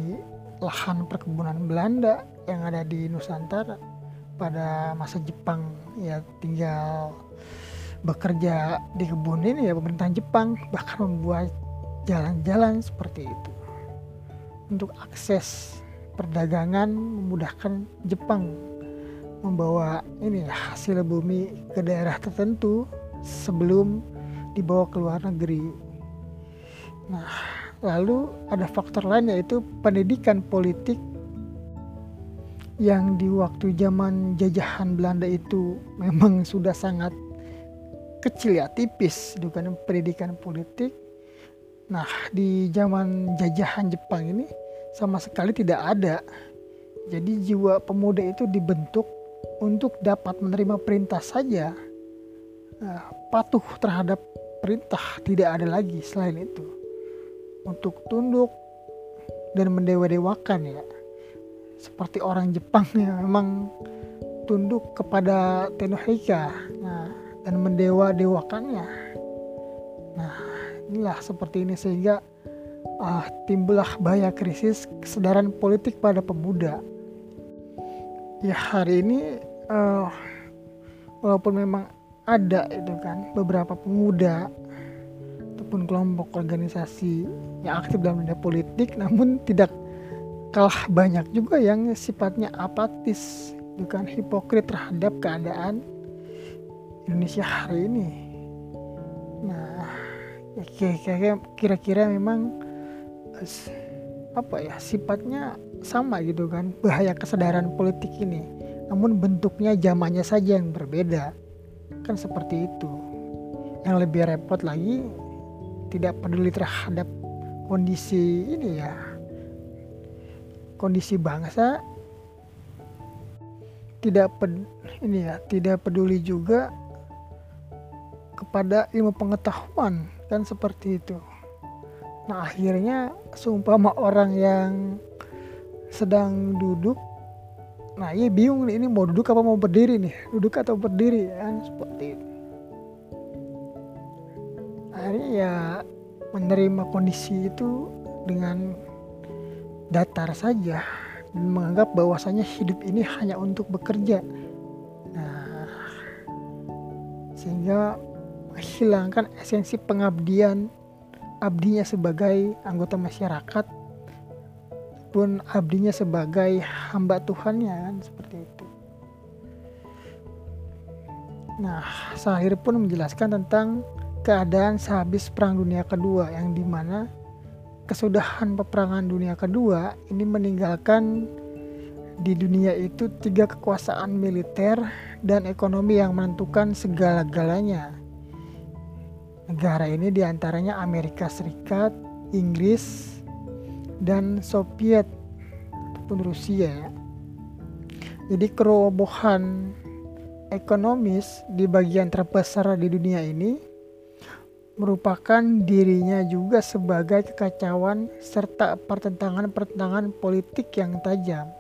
lahan perkebunan Belanda yang ada di Nusantara. Pada masa Jepang ya tinggal bekerja di kebun ini ya pemerintahan Jepang. Bahkan membuat jalan-jalan seperti itu. Untuk akses perdagangan memudahkan Jepang membawa ini ya, hasil bumi ke daerah tertentu sebelum dibawa ke luar negeri. Nah, lalu ada faktor lain yaitu pendidikan politik yang di waktu zaman jajahan Belanda itu memang sudah sangat kecil ya tipis bukan pendidikan politik nah di zaman jajahan Jepang ini sama sekali tidak ada jadi jiwa pemuda itu dibentuk untuk dapat menerima perintah saja nah, patuh terhadap perintah tidak ada lagi selain itu untuk tunduk dan mendewa-dewakan ya seperti orang Jepang yang memang tunduk kepada Tenohika nah, dan mendewa-dewakannya. Nah, inilah seperti ini sehingga uh, timbullah bahaya krisis kesadaran politik pada pemuda. Ya hari ini uh, walaupun memang ada itu kan beberapa pemuda ataupun kelompok organisasi yang aktif dalam dunia politik namun tidak kalah banyak juga yang sifatnya apatis bukan hipokrit terhadap keadaan Indonesia hari ini. Nah ya kira-kira memang apa ya sifatnya sama gitu kan bahaya kesadaran politik ini. Namun bentuknya zamannya saja yang berbeda. Kan seperti itu. Yang lebih repot lagi tidak peduli terhadap kondisi ini ya. Kondisi bangsa tidak ped, ini ya tidak peduli juga kepada ilmu pengetahuan. Kan seperti itu. Nah akhirnya seumpama orang yang sedang duduk. Nah iya bingung nih ini mau duduk apa mau berdiri nih? Duduk atau berdiri kan seperti itu. Akhirnya ya menerima kondisi itu dengan datar saja dan menganggap bahwasanya hidup ini hanya untuk bekerja. Nah, sehingga menghilangkan esensi pengabdian abdinya sebagai anggota masyarakat pun abdinya sebagai hamba Tuhannya kan seperti itu. Nah, Sahir pun menjelaskan tentang keadaan sehabis Perang Dunia Kedua yang di mana kesudahan peperangan dunia kedua ini meninggalkan di dunia itu tiga kekuasaan militer dan ekonomi yang menentukan segala-galanya. Negara ini di antaranya Amerika Serikat, Inggris, dan Soviet ataupun Rusia. Jadi kerobohan ekonomis di bagian terbesar di dunia ini merupakan dirinya juga sebagai kekacauan serta pertentangan-pertentangan politik yang tajam.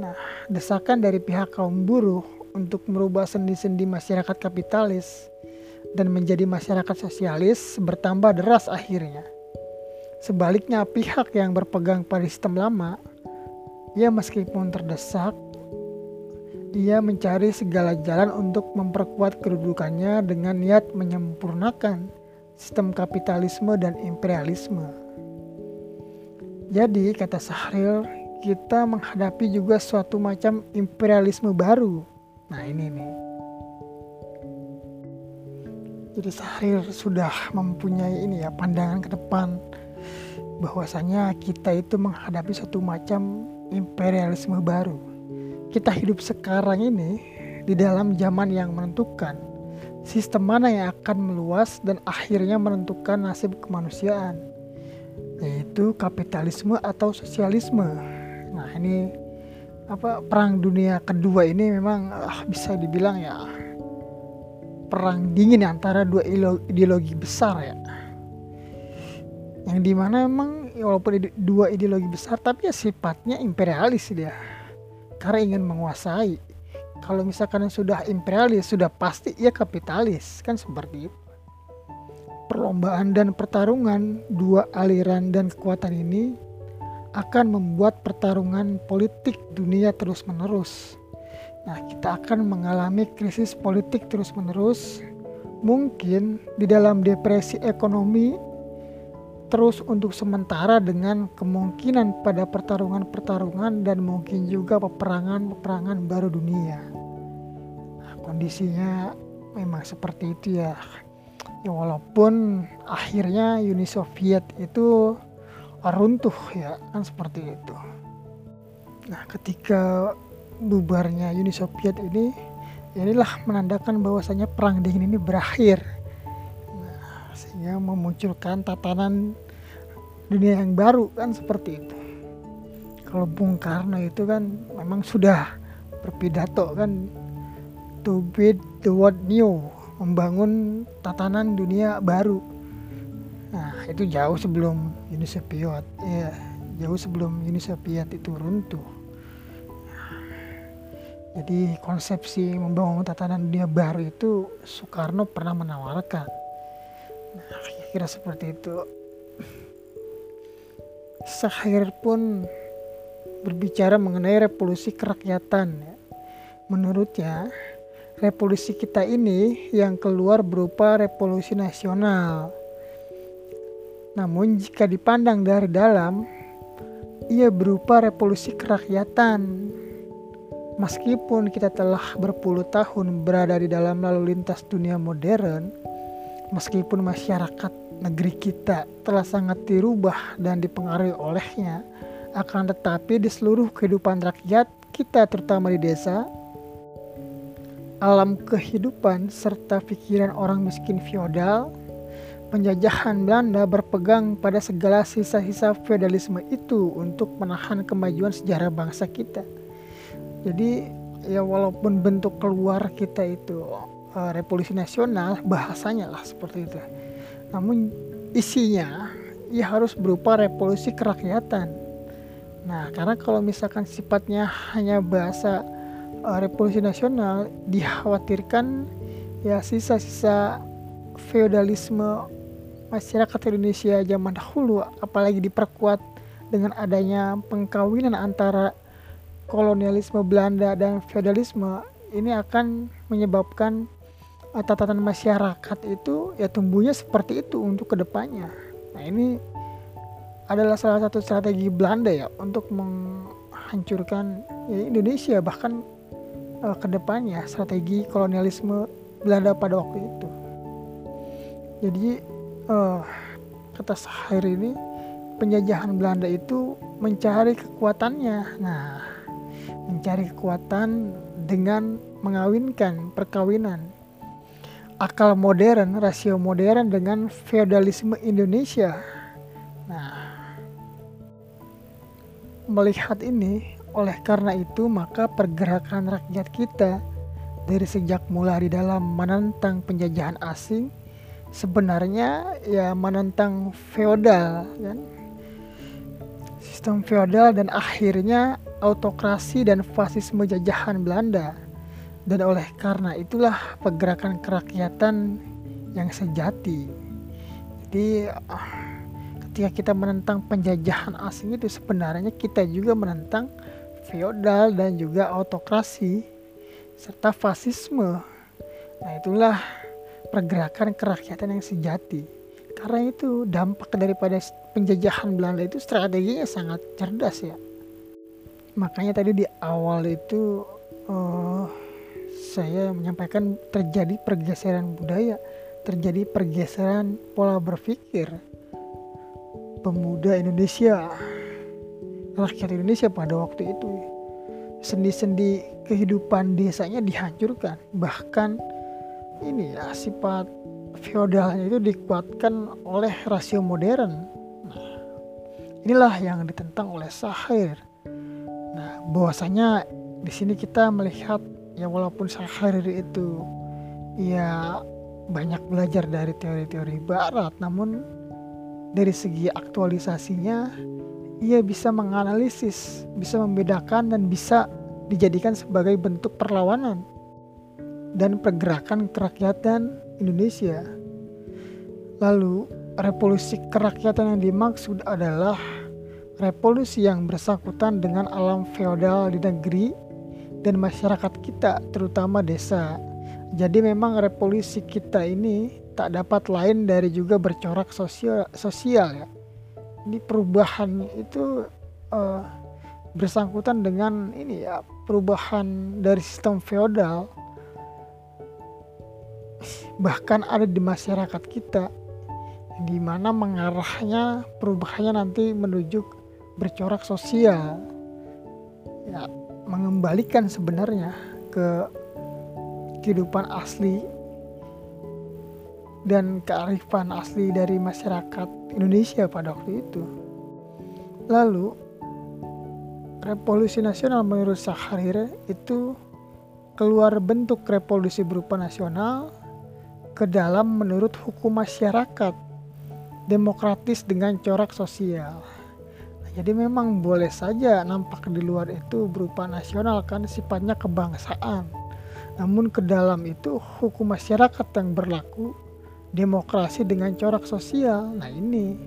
Nah, desakan dari pihak kaum buruh untuk merubah sendi-sendi masyarakat kapitalis dan menjadi masyarakat sosialis bertambah deras akhirnya. Sebaliknya pihak yang berpegang pada sistem lama, ya meskipun terdesak, dia mencari segala jalan untuk memperkuat kedudukannya dengan niat menyempurnakan sistem kapitalisme dan imperialisme. Jadi kata Sahril, kita menghadapi juga suatu macam imperialisme baru. Nah ini nih. Jadi Sahril sudah mempunyai ini ya pandangan ke depan bahwasanya kita itu menghadapi suatu macam imperialisme baru. Kita hidup sekarang ini di dalam zaman yang menentukan sistem mana yang akan meluas dan akhirnya menentukan nasib kemanusiaan yaitu kapitalisme atau sosialisme. Nah, ini apa perang dunia kedua ini memang ah, bisa dibilang ya perang dingin antara dua ideologi besar ya. Yang di mana memang ya, walaupun dua ideologi besar tapi ya sifatnya imperialis dia. Karena ingin menguasai. Kalau misalkan sudah imperialis sudah pasti ia kapitalis. Kan seperti itu. Perlombaan dan pertarungan dua aliran dan kekuatan ini akan membuat pertarungan politik dunia terus menerus Nah, kita akan mengalami krisis politik terus-menerus. Mungkin di dalam depresi ekonomi terus untuk sementara dengan kemungkinan pada pertarungan-pertarungan dan mungkin juga peperangan-peperangan baru dunia. Nah, kondisinya memang seperti itu ya. Ya walaupun akhirnya Uni Soviet itu runtuh ya kan seperti itu. Nah, ketika bubarnya Uni Soviet ini inilah menandakan bahwasanya perang dingin ini berakhir nah, sehingga memunculkan tatanan dunia yang baru kan seperti itu kalau Bung Karno itu kan memang sudah berpidato kan to build the world new membangun tatanan dunia baru nah itu jauh sebelum Uni Soviet ya jauh sebelum Uni Soviet itu runtuh jadi konsepsi membangun tatanan dunia baru itu Soekarno pernah menawarkan. Nah, kira-kira seperti itu. Sahir pun berbicara mengenai revolusi kerakyatan. Menurutnya, revolusi kita ini yang keluar berupa revolusi nasional. Namun jika dipandang dari dalam, ia berupa revolusi kerakyatan Meskipun kita telah berpuluh tahun berada di dalam lalu lintas dunia modern, meskipun masyarakat negeri kita telah sangat dirubah dan dipengaruhi olehnya, akan tetapi di seluruh kehidupan rakyat kita terutama di desa, alam kehidupan serta pikiran orang miskin feodal, penjajahan Belanda berpegang pada segala sisa-sisa feodalisme itu untuk menahan kemajuan sejarah bangsa kita. Jadi ya walaupun bentuk keluar kita itu uh, revolusi nasional bahasanya lah seperti itu namun isinya ya harus berupa revolusi kerakyatan. Nah karena kalau misalkan sifatnya hanya bahasa uh, revolusi nasional dikhawatirkan ya sisa-sisa feodalisme masyarakat Indonesia zaman dahulu apalagi diperkuat dengan adanya pengkawinan antara kolonialisme Belanda dan feodalisme ini akan menyebabkan tatanan masyarakat itu ya tumbuhnya seperti itu untuk ke depannya. Nah ini adalah salah satu strategi Belanda ya untuk menghancurkan ya, Indonesia bahkan uh, ke depannya strategi kolonialisme Belanda pada waktu itu. Jadi uh, kata Sahir ini penjajahan Belanda itu mencari kekuatannya. Nah mencari kekuatan dengan mengawinkan perkawinan. Akal modern, rasio modern dengan feodalisme Indonesia. Nah, melihat ini, oleh karena itu maka pergerakan rakyat kita dari sejak mulai di dalam menentang penjajahan asing sebenarnya ya menentang feodal kan sistem feodal dan akhirnya autokrasi dan fasisme jajahan Belanda. Dan oleh karena itulah pergerakan kerakyatan yang sejati. Jadi ketika kita menentang penjajahan asing itu sebenarnya kita juga menentang feodal dan juga autokrasi serta fasisme. Nah, itulah pergerakan kerakyatan yang sejati. Karena itu dampak daripada penjajahan Belanda itu strateginya sangat cerdas ya makanya tadi di awal itu uh, saya menyampaikan terjadi pergeseran budaya terjadi pergeseran pola berpikir. Pemuda Indonesia rakyat Indonesia pada waktu itu sendi-sendi kehidupan desanya dihancurkan. Bahkan ini ya sifat feodalnya itu dikuatkan oleh rasio modern. Nah, inilah yang ditentang oleh Sahir. Nah, bahwasanya di sini kita melihat ya walaupun Hariri itu ya banyak belajar dari teori-teori barat, namun dari segi aktualisasinya ia bisa menganalisis, bisa membedakan dan bisa dijadikan sebagai bentuk perlawanan dan pergerakan kerakyatan Indonesia. Lalu, revolusi kerakyatan yang dimaksud adalah revolusi yang bersangkutan dengan alam feodal di negeri dan masyarakat kita terutama desa. Jadi memang revolusi kita ini tak dapat lain dari juga bercorak sosial sosial ya. Ini perubahan itu uh, bersangkutan dengan ini ya perubahan dari sistem feodal bahkan ada di masyarakat kita di mana mengarahnya perubahannya nanti menuju bercorak sosial ya mengembalikan sebenarnya ke kehidupan asli dan kearifan asli dari masyarakat Indonesia pada waktu itu. Lalu revolusi nasional menurut Sahrir itu keluar bentuk revolusi berupa nasional ke dalam menurut hukum masyarakat demokratis dengan corak sosial. Jadi memang boleh saja nampak di luar itu berupa nasional kan sifatnya kebangsaan. Namun ke dalam itu hukum masyarakat yang berlaku demokrasi dengan corak sosial. Nah ini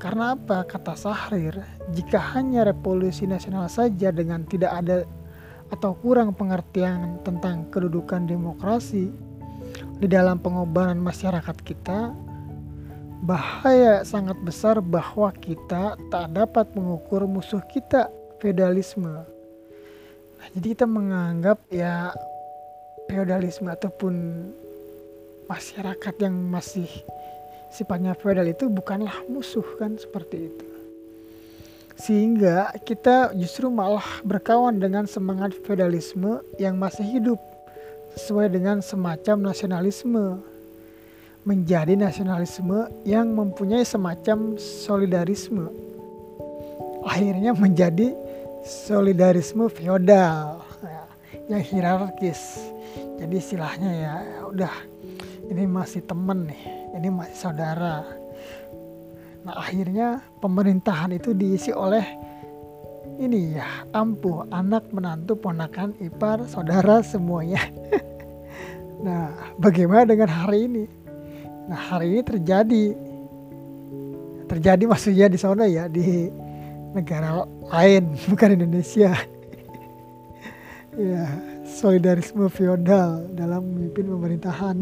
karena apa kata Sahrir jika hanya revolusi nasional saja dengan tidak ada atau kurang pengertian tentang kedudukan demokrasi di dalam pengobaran masyarakat kita bahaya sangat besar bahwa kita tak dapat mengukur musuh kita feudalisme. Nah, jadi kita menganggap ya feudalisme ataupun masyarakat yang masih sifatnya feudal itu bukanlah musuh kan seperti itu. Sehingga kita justru malah berkawan dengan semangat feudalisme yang masih hidup sesuai dengan semacam nasionalisme menjadi nasionalisme yang mempunyai semacam solidarisme. Akhirnya menjadi solidarisme feodal ya, yang hierarkis. Jadi istilahnya ya udah ini masih temen nih, ini masih saudara. Nah akhirnya pemerintahan itu diisi oleh ini ya ampuh anak menantu ponakan ipar saudara semuanya. nah bagaimana dengan hari ini? Nah hari ini terjadi terjadi maksudnya di sana ya di negara lain bukan Indonesia. ya solidarisme feodal dalam memimpin pemerintahan.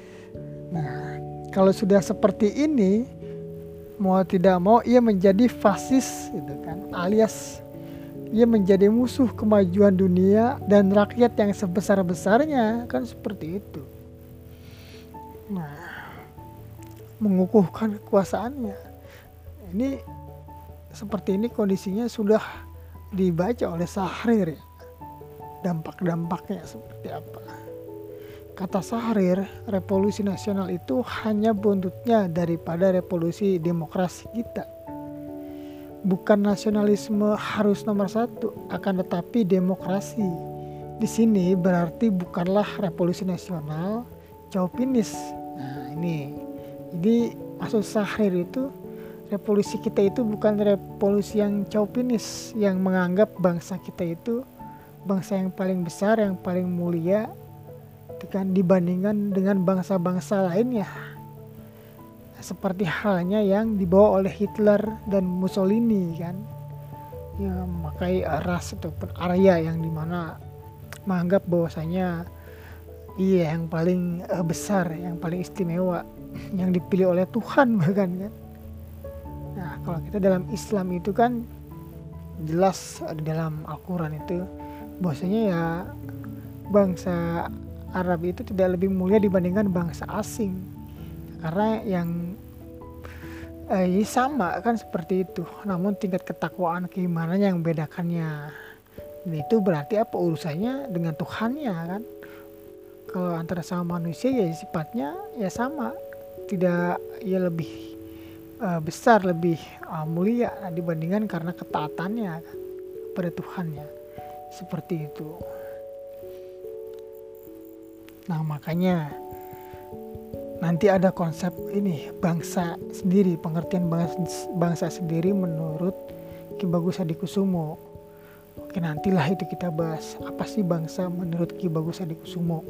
nah kalau sudah seperti ini mau tidak mau ia menjadi fasis gitu kan alias ia menjadi musuh kemajuan dunia dan rakyat yang sebesar-besarnya kan seperti itu. Nah, mengukuhkan kekuasaannya. Ini seperti ini kondisinya sudah dibaca oleh Sahrir ya. Dampak-dampaknya seperti apa. Kata Sahrir, revolusi nasional itu hanya buntutnya daripada revolusi demokrasi kita. Bukan nasionalisme harus nomor satu, akan tetapi demokrasi. Di sini berarti bukanlah revolusi nasional, chauvinis. Nah ini jadi maksud Sahir itu revolusi kita itu bukan revolusi yang chauvinis yang menganggap bangsa kita itu bangsa yang paling besar, yang paling mulia kan dibandingkan dengan bangsa-bangsa lainnya. Seperti halnya yang dibawa oleh Hitler dan Mussolini kan. Ya, memakai ras ataupun Arya yang di mana menganggap bahwasanya iya yang paling uh, besar, yang paling istimewa yang dipilih oleh Tuhan bahkan kan? Nah kalau kita dalam Islam itu kan jelas di dalam Al-Quran itu bahwasanya ya bangsa Arab itu tidak lebih mulia dibandingkan bangsa asing. Karena yang eh, sama kan seperti itu namun tingkat ketakwaan keimanan yang membedakannya. Dan itu berarti apa? Urusannya dengan Tuhannya kan? Kalau antara sama manusia ya sifatnya ya sama tidak ya lebih uh, besar lebih uh, mulia dibandingkan karena ketaatannya pada Tuhannya. Seperti itu. Nah makanya nanti ada konsep ini bangsa sendiri pengertian bangsa, bangsa sendiri menurut Ki Bagus Adikusumo oke nantilah itu kita bahas apa sih bangsa menurut Ki Bagus Adikusumo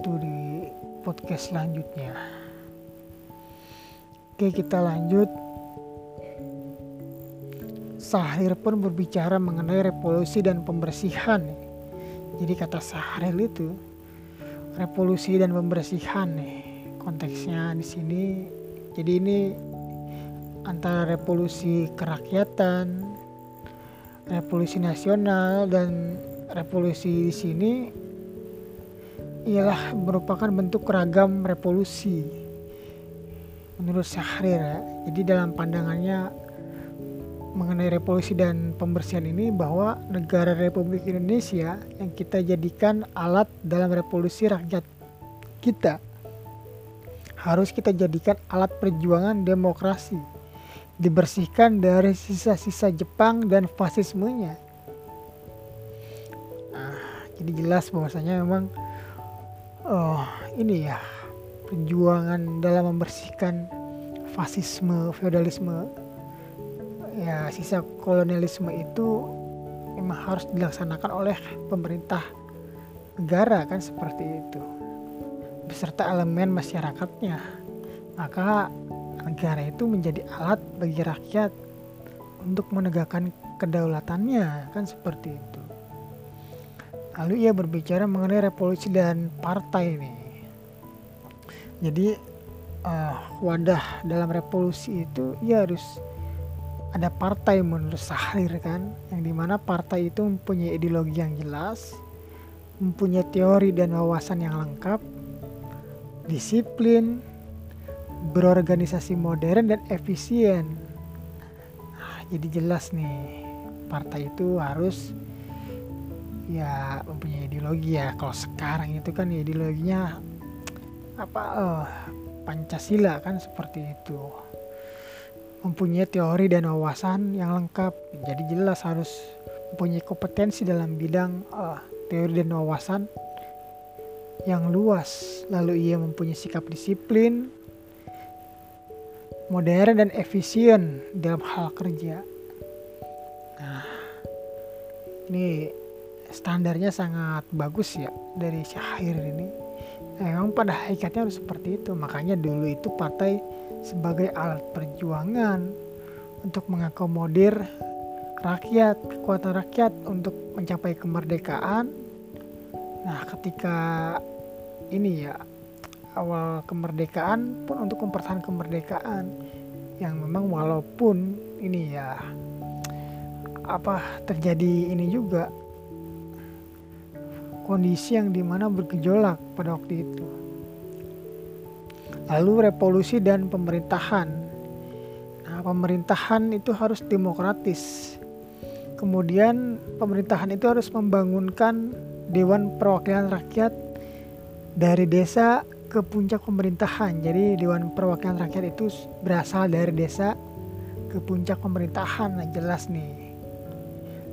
itu di podcast selanjutnya Oke kita lanjut Sahrir pun berbicara mengenai revolusi dan pembersihan. Jadi kata Sahrir itu revolusi dan pembersihan nih konteksnya di sini. Jadi ini antara revolusi kerakyatan, revolusi nasional dan revolusi di sini ialah merupakan bentuk ragam revolusi menurut Syahrir ya. Jadi dalam pandangannya mengenai revolusi dan pembersihan ini bahwa negara Republik Indonesia yang kita jadikan alat dalam revolusi rakyat kita harus kita jadikan alat perjuangan demokrasi dibersihkan dari sisa-sisa Jepang dan fasismenya nah, jadi jelas bahwasanya memang oh ini ya perjuangan dalam membersihkan fasisme feodalisme. Ya sisa kolonialisme itu memang harus dilaksanakan oleh pemerintah negara kan seperti itu. Beserta elemen masyarakatnya. Maka negara itu menjadi alat bagi rakyat untuk menegakkan kedaulatannya kan seperti itu. Lalu ia berbicara mengenai revolusi dan partai ini jadi uh, wadah dalam revolusi itu ia harus ada partai menurut Sahrir kan? Yang di mana partai itu mempunyai ideologi yang jelas mempunyai teori dan wawasan yang lengkap disiplin berorganisasi modern dan efisien. Nah, jadi jelas nih partai itu harus ya mempunyai ideologi. Ya kalau sekarang itu kan ideologinya apa uh, Pancasila kan seperti itu mempunyai teori dan wawasan yang lengkap. Jadi jelas harus mempunyai kompetensi dalam bidang uh, teori dan wawasan yang luas. Lalu ia mempunyai sikap disiplin, modern dan efisien dalam hal kerja. Nah, ini standarnya sangat bagus ya dari Syahir ini. Memang pada hakikatnya harus seperti itu. Makanya dulu itu partai sebagai alat perjuangan untuk mengakomodir rakyat, kekuatan rakyat untuk mencapai kemerdekaan. Nah, ketika ini ya awal kemerdekaan pun untuk mempertahankan kemerdekaan yang memang walaupun ini ya apa terjadi ini juga kondisi yang di mana bergejolak pada waktu itu Lalu revolusi dan pemerintahan. Nah, pemerintahan itu harus demokratis. Kemudian pemerintahan itu harus membangunkan Dewan Perwakilan Rakyat dari desa ke puncak pemerintahan. Jadi Dewan Perwakilan Rakyat itu berasal dari desa ke puncak pemerintahan. Nah, jelas nih.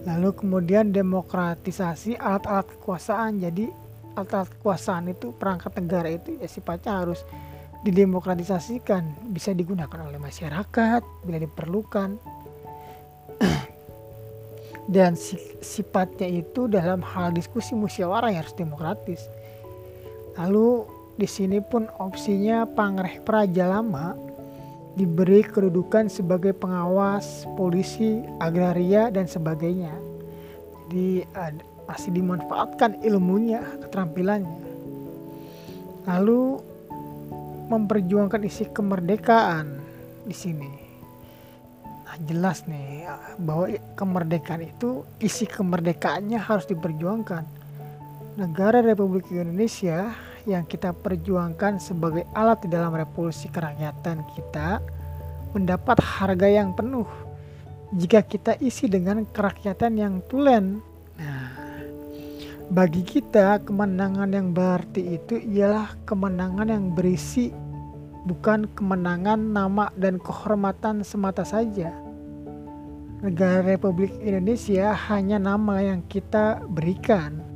Lalu kemudian demokratisasi alat-alat kekuasaan. Jadi alat-alat kekuasaan itu perangkat negara itu ya sifatnya harus didemokratisasikan. Bisa digunakan oleh masyarakat bila diperlukan. Dan sifatnya itu dalam hal diskusi musyawarah harus demokratis. Lalu di sini pun opsinya Pangreh Praja Lama diberi kedudukan sebagai pengawas polisi agraria dan sebagainya jadi masih dimanfaatkan ilmunya keterampilannya lalu memperjuangkan isi kemerdekaan di sini. Nah, jelas nih bahwa kemerdekaan itu isi kemerdekaannya harus diperjuangkan. Negara Republik Indonesia yang kita perjuangkan sebagai alat di dalam revolusi kerakyatan kita mendapat harga yang penuh jika kita isi dengan kerakyatan yang tulen. Nah, bagi kita, kemenangan yang berarti itu ialah kemenangan yang berisi bukan kemenangan nama dan kehormatan semata saja. Negara Republik Indonesia hanya nama yang kita berikan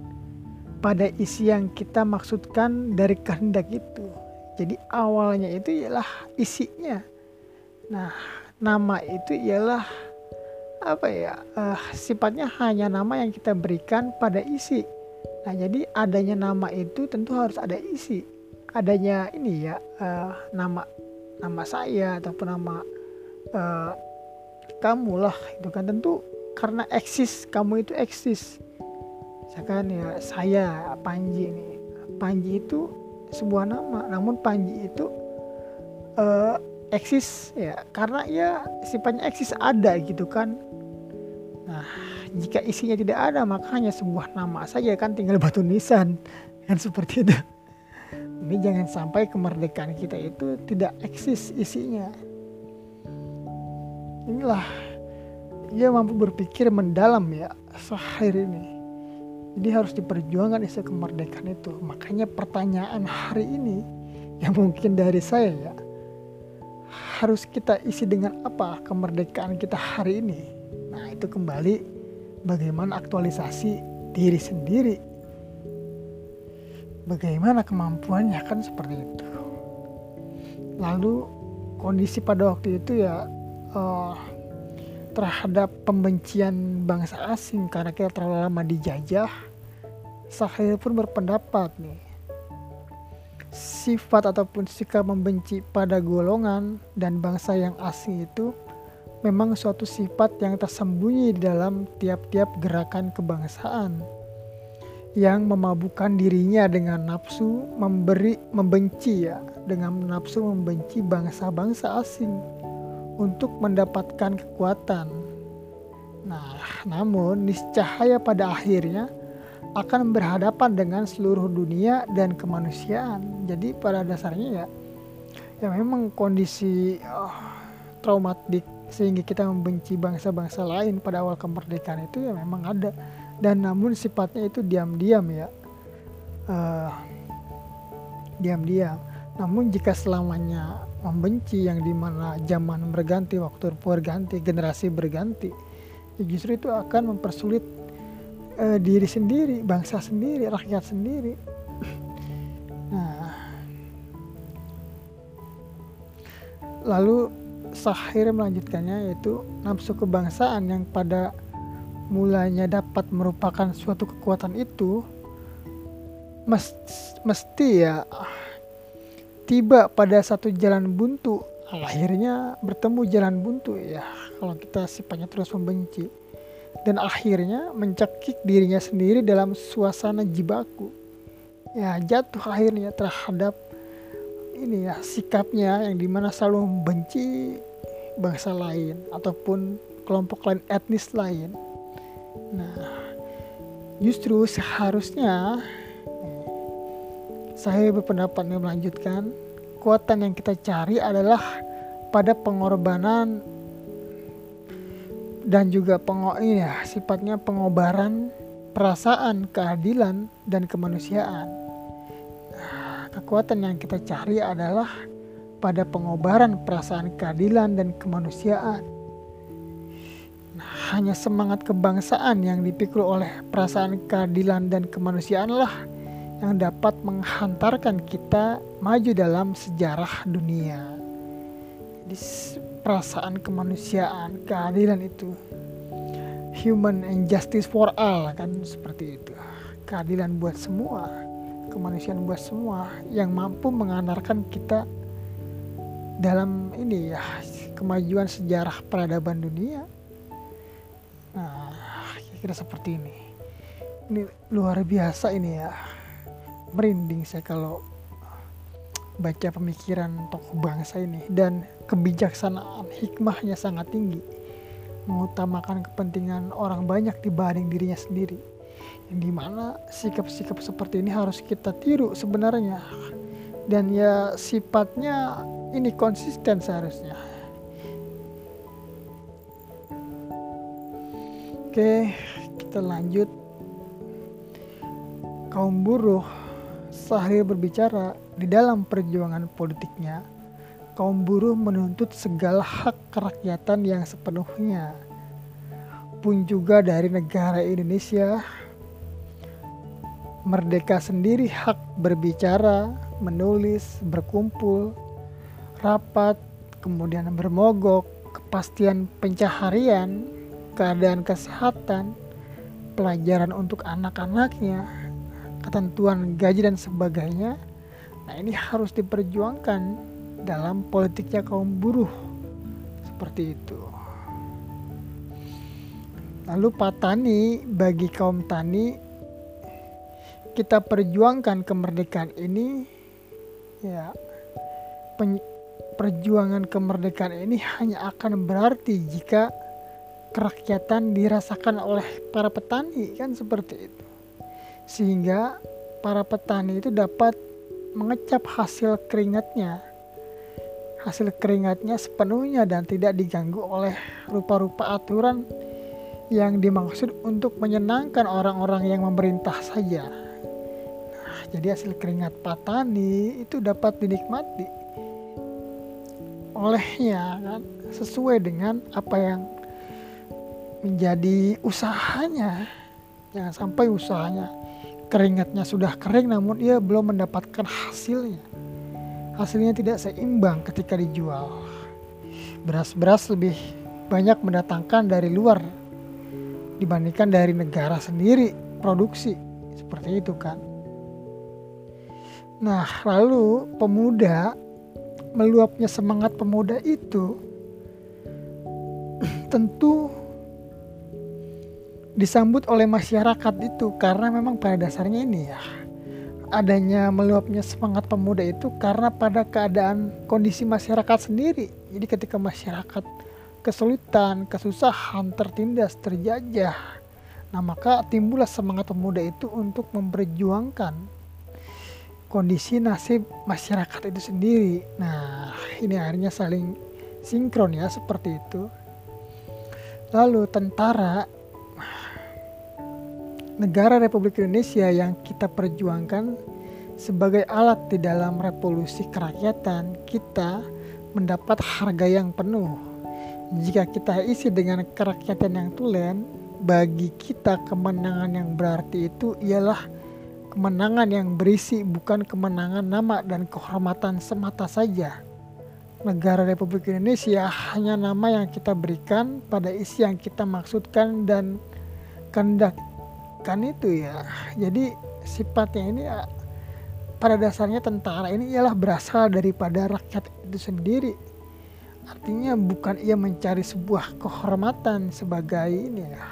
pada isi yang kita maksudkan dari kehendak itu. Jadi awalnya itu ialah isinya. Nah, nama itu ialah apa ya? Uh, sifatnya hanya nama yang kita berikan pada isi Nah, jadi adanya nama itu tentu harus ada isi. Adanya ini ya uh, nama nama saya ataupun nama uh, kamu lah itu kan tentu karena eksis kamu itu eksis misalkan ya saya Panji ini Panji itu sebuah nama namun Panji itu uh, eksis ya karena ya sifatnya eksis ada gitu kan. Nah jika isinya tidak ada makanya sebuah nama saja kan tinggal batu nisan kan seperti itu. Ini jangan sampai kemerdekaan kita itu tidak eksis isinya. Inilah ia mampu berpikir mendalam ya sahir ini jadi harus diperjuangkan isu kemerdekaan itu. Makanya pertanyaan hari ini yang mungkin dari saya ya harus kita isi dengan apa kemerdekaan kita hari ini? Nah itu kembali bagaimana aktualisasi diri sendiri. Bagaimana kemampuannya kan seperti itu. Lalu kondisi pada waktu itu ya uh, terhadap pembencian bangsa asing karena kita terlalu lama dijajah, Sahir pun berpendapat nih. Sifat ataupun sikap membenci pada golongan dan bangsa yang asing itu memang suatu sifat yang tersembunyi di dalam tiap-tiap gerakan kebangsaan yang memabukkan dirinya dengan nafsu memberi membenci ya dengan nafsu membenci bangsa-bangsa asing untuk mendapatkan kekuatan. Nah, namun niscaya pada akhirnya akan berhadapan dengan seluruh dunia dan kemanusiaan. Jadi pada dasarnya ya, ya memang kondisi oh, traumatik sehingga kita membenci bangsa-bangsa lain pada awal kemerdekaan itu ya memang ada dan namun sifatnya itu diam-diam ya uh, diam-diam namun jika selamanya membenci yang di mana zaman berganti waktu berganti generasi berganti ya justru itu akan mempersulit uh, diri sendiri bangsa sendiri rakyat sendiri. Nah. Lalu Sahir melanjutkannya yaitu nafsu kebangsaan yang pada mulanya dapat merupakan suatu kekuatan itu mesti ya tiba pada satu jalan buntu. Akhirnya bertemu jalan buntu ya. Kalau kita sifatnya terus membenci. Dan akhirnya mencekik dirinya sendiri dalam suasana jibaku. Ya jatuh akhirnya terhadap ini ya sikapnya yang di mana selalu membenci bangsa lain ataupun kelompok lain etnis lain. Nah justru seharusnya saya berpendapat melanjutkan kekuatan yang kita cari adalah pada pengorbanan dan juga pengo ya, sifatnya pengobaran perasaan keadilan dan kemanusiaan. Kekuatan yang kita cari adalah pada pengobaran perasaan keadilan dan kemanusiaan. Nah, hanya semangat kebangsaan yang dipikul oleh perasaan keadilan dan kemanusiaanlah yang dapat menghantarkan kita maju dalam sejarah dunia. Jadi perasaan kemanusiaan, keadilan itu human and justice for all kan seperti itu. Keadilan buat semua, kemanusiaan buat semua yang mampu mengantarkan kita dalam ini ya kemajuan sejarah peradaban dunia. Nah, kira-kira seperti ini. Ini luar biasa ini ya merinding saya kalau baca pemikiran tokoh bangsa ini. Dan kebijaksanaan hikmahnya sangat tinggi. Mengutamakan kepentingan orang banyak dibanding dirinya sendiri. Yang di mana sikap-sikap seperti ini harus kita tiru sebenarnya. Dan ya sifatnya ini konsisten seharusnya. Oke kita lanjut. Kaum buruh Sahrir berbicara di dalam perjuangan politiknya, kaum buruh menuntut segala hak kerakyatan yang sepenuhnya. Pun juga dari negara Indonesia, merdeka sendiri hak berbicara, menulis, berkumpul, rapat, kemudian bermogok, kepastian pencaharian, keadaan kesehatan, pelajaran untuk anak-anaknya, ketentuan gaji dan sebagainya. Nah, ini harus diperjuangkan dalam politiknya kaum buruh. Seperti itu. lalu Patani bagi kaum tani kita perjuangkan kemerdekaan ini ya perjuangan kemerdekaan ini hanya akan berarti jika kerakyatan dirasakan oleh para petani kan seperti itu sehingga para petani itu dapat mengecap hasil keringatnya. Hasil keringatnya sepenuhnya dan tidak diganggu oleh rupa-rupa aturan yang dimaksud untuk menyenangkan orang-orang yang memerintah saja. Nah, jadi hasil keringat petani itu dapat dinikmati olehnya kan? Sesuai dengan apa yang menjadi usahanya. Jangan sampai usahanya keringatnya sudah kering namun ia belum mendapatkan hasilnya. Hasilnya tidak seimbang ketika dijual. Beras-beras lebih banyak mendatangkan dari luar dibandingkan dari negara sendiri produksi. Seperti itu kan? Nah lalu pemuda meluapnya semangat pemuda itu tentu disambut oleh masyarakat itu karena memang pada dasarnya ini ya adanya meluapnya semangat pemuda itu karena pada keadaan kondisi masyarakat sendiri. Jadi ketika masyarakat kesulitan, kesusahan, tertindas, terjajah, nah maka timbullah semangat pemuda itu untuk memperjuangkan kondisi nasib masyarakat itu sendiri. Nah, ini akhirnya saling sinkron ya seperti itu. Lalu tentara negara Republik Indonesia yang kita perjuangkan sebagai alat di dalam revolusi kerakyatan kita mendapat harga yang penuh. Jika kita isi dengan kerakyatan yang tulen, bagi kita kemenangan yang berarti itu ialah kemenangan yang berisi bukan kemenangan nama dan kehormatan semata saja. Negara Republik Indonesia hanya nama yang kita berikan pada isi yang kita maksudkan dan kehendak kan itu ya. Jadi sifatnya ini ya, pada dasarnya tentara ini ialah berasal daripada rakyat itu sendiri. Artinya bukan ia mencari sebuah kehormatan sebagai ini ya,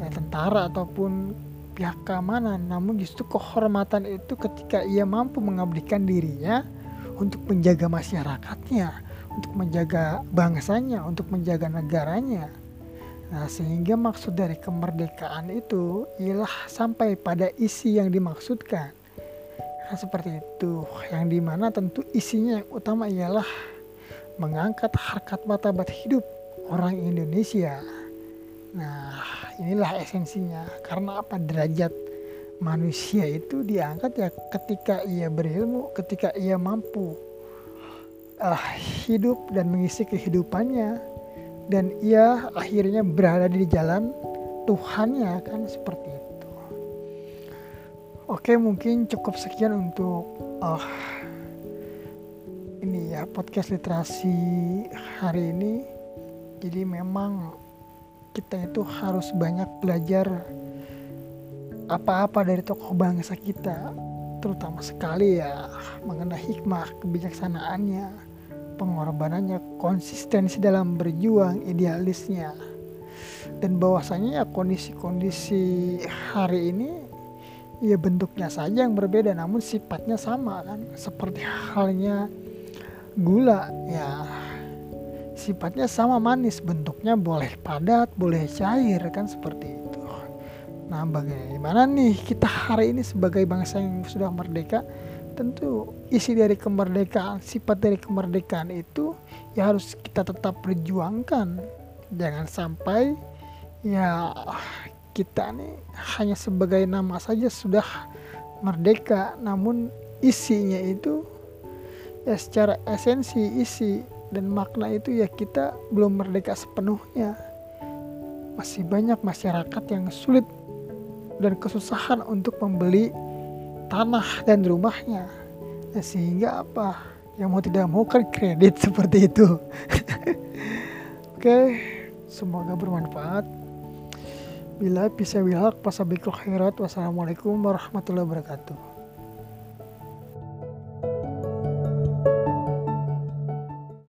ya tentara ataupun pihak keamanan. Namun justru kehormatan itu ketika ia mampu mengabdikan dirinya untuk menjaga masyarakatnya untuk menjaga bangsanya untuk menjaga negaranya Nah, sehingga maksud dari kemerdekaan itu ialah sampai pada isi yang dimaksudkan. Nah, seperti itu. Yang di mana tentu isinya yang utama ialah mengangkat harkat martabat hidup orang Indonesia. Nah, inilah esensinya. Karena apa derajat manusia itu diangkat ya ketika ia berilmu, ketika ia mampu uh, hidup dan mengisi kehidupannya dan ia akhirnya berada di jalan Tuhannya kan seperti itu. Oke mungkin cukup sekian untuk uh, ini ya podcast literasi hari ini. Jadi memang kita itu harus banyak belajar apa-apa dari tokoh bangsa kita, terutama sekali ya mengenai hikmah kebijaksanaannya pengorbanannya, konsistensi dalam berjuang, idealisnya. Dan bahwasanya ya kondisi-kondisi hari ini ya bentuknya saja yang berbeda namun sifatnya sama kan. Seperti halnya gula ya sifatnya sama manis, bentuknya boleh padat, boleh cair kan seperti itu. Nah, bagaimana nih kita hari ini sebagai bangsa yang sudah merdeka tentu isi dari kemerdekaan sifat dari kemerdekaan itu ya harus kita tetap perjuangkan. Jangan sampai ya kita nih hanya sebagai nama saja sudah merdeka. Namun isinya itu ya secara esensi isi dan makna itu ya kita belum merdeka sepenuhnya. Masih banyak masyarakat yang sulit dan kesusahan untuk membeli tanah dan rumahnya. Nah, sehingga apa? Yang mau tidak mau kan kredit seperti itu. Oke semoga bermanfaat. Bila bisa wilhak pasabikul khairat. Wassalamualaikum warahmatullahi wabarakatuh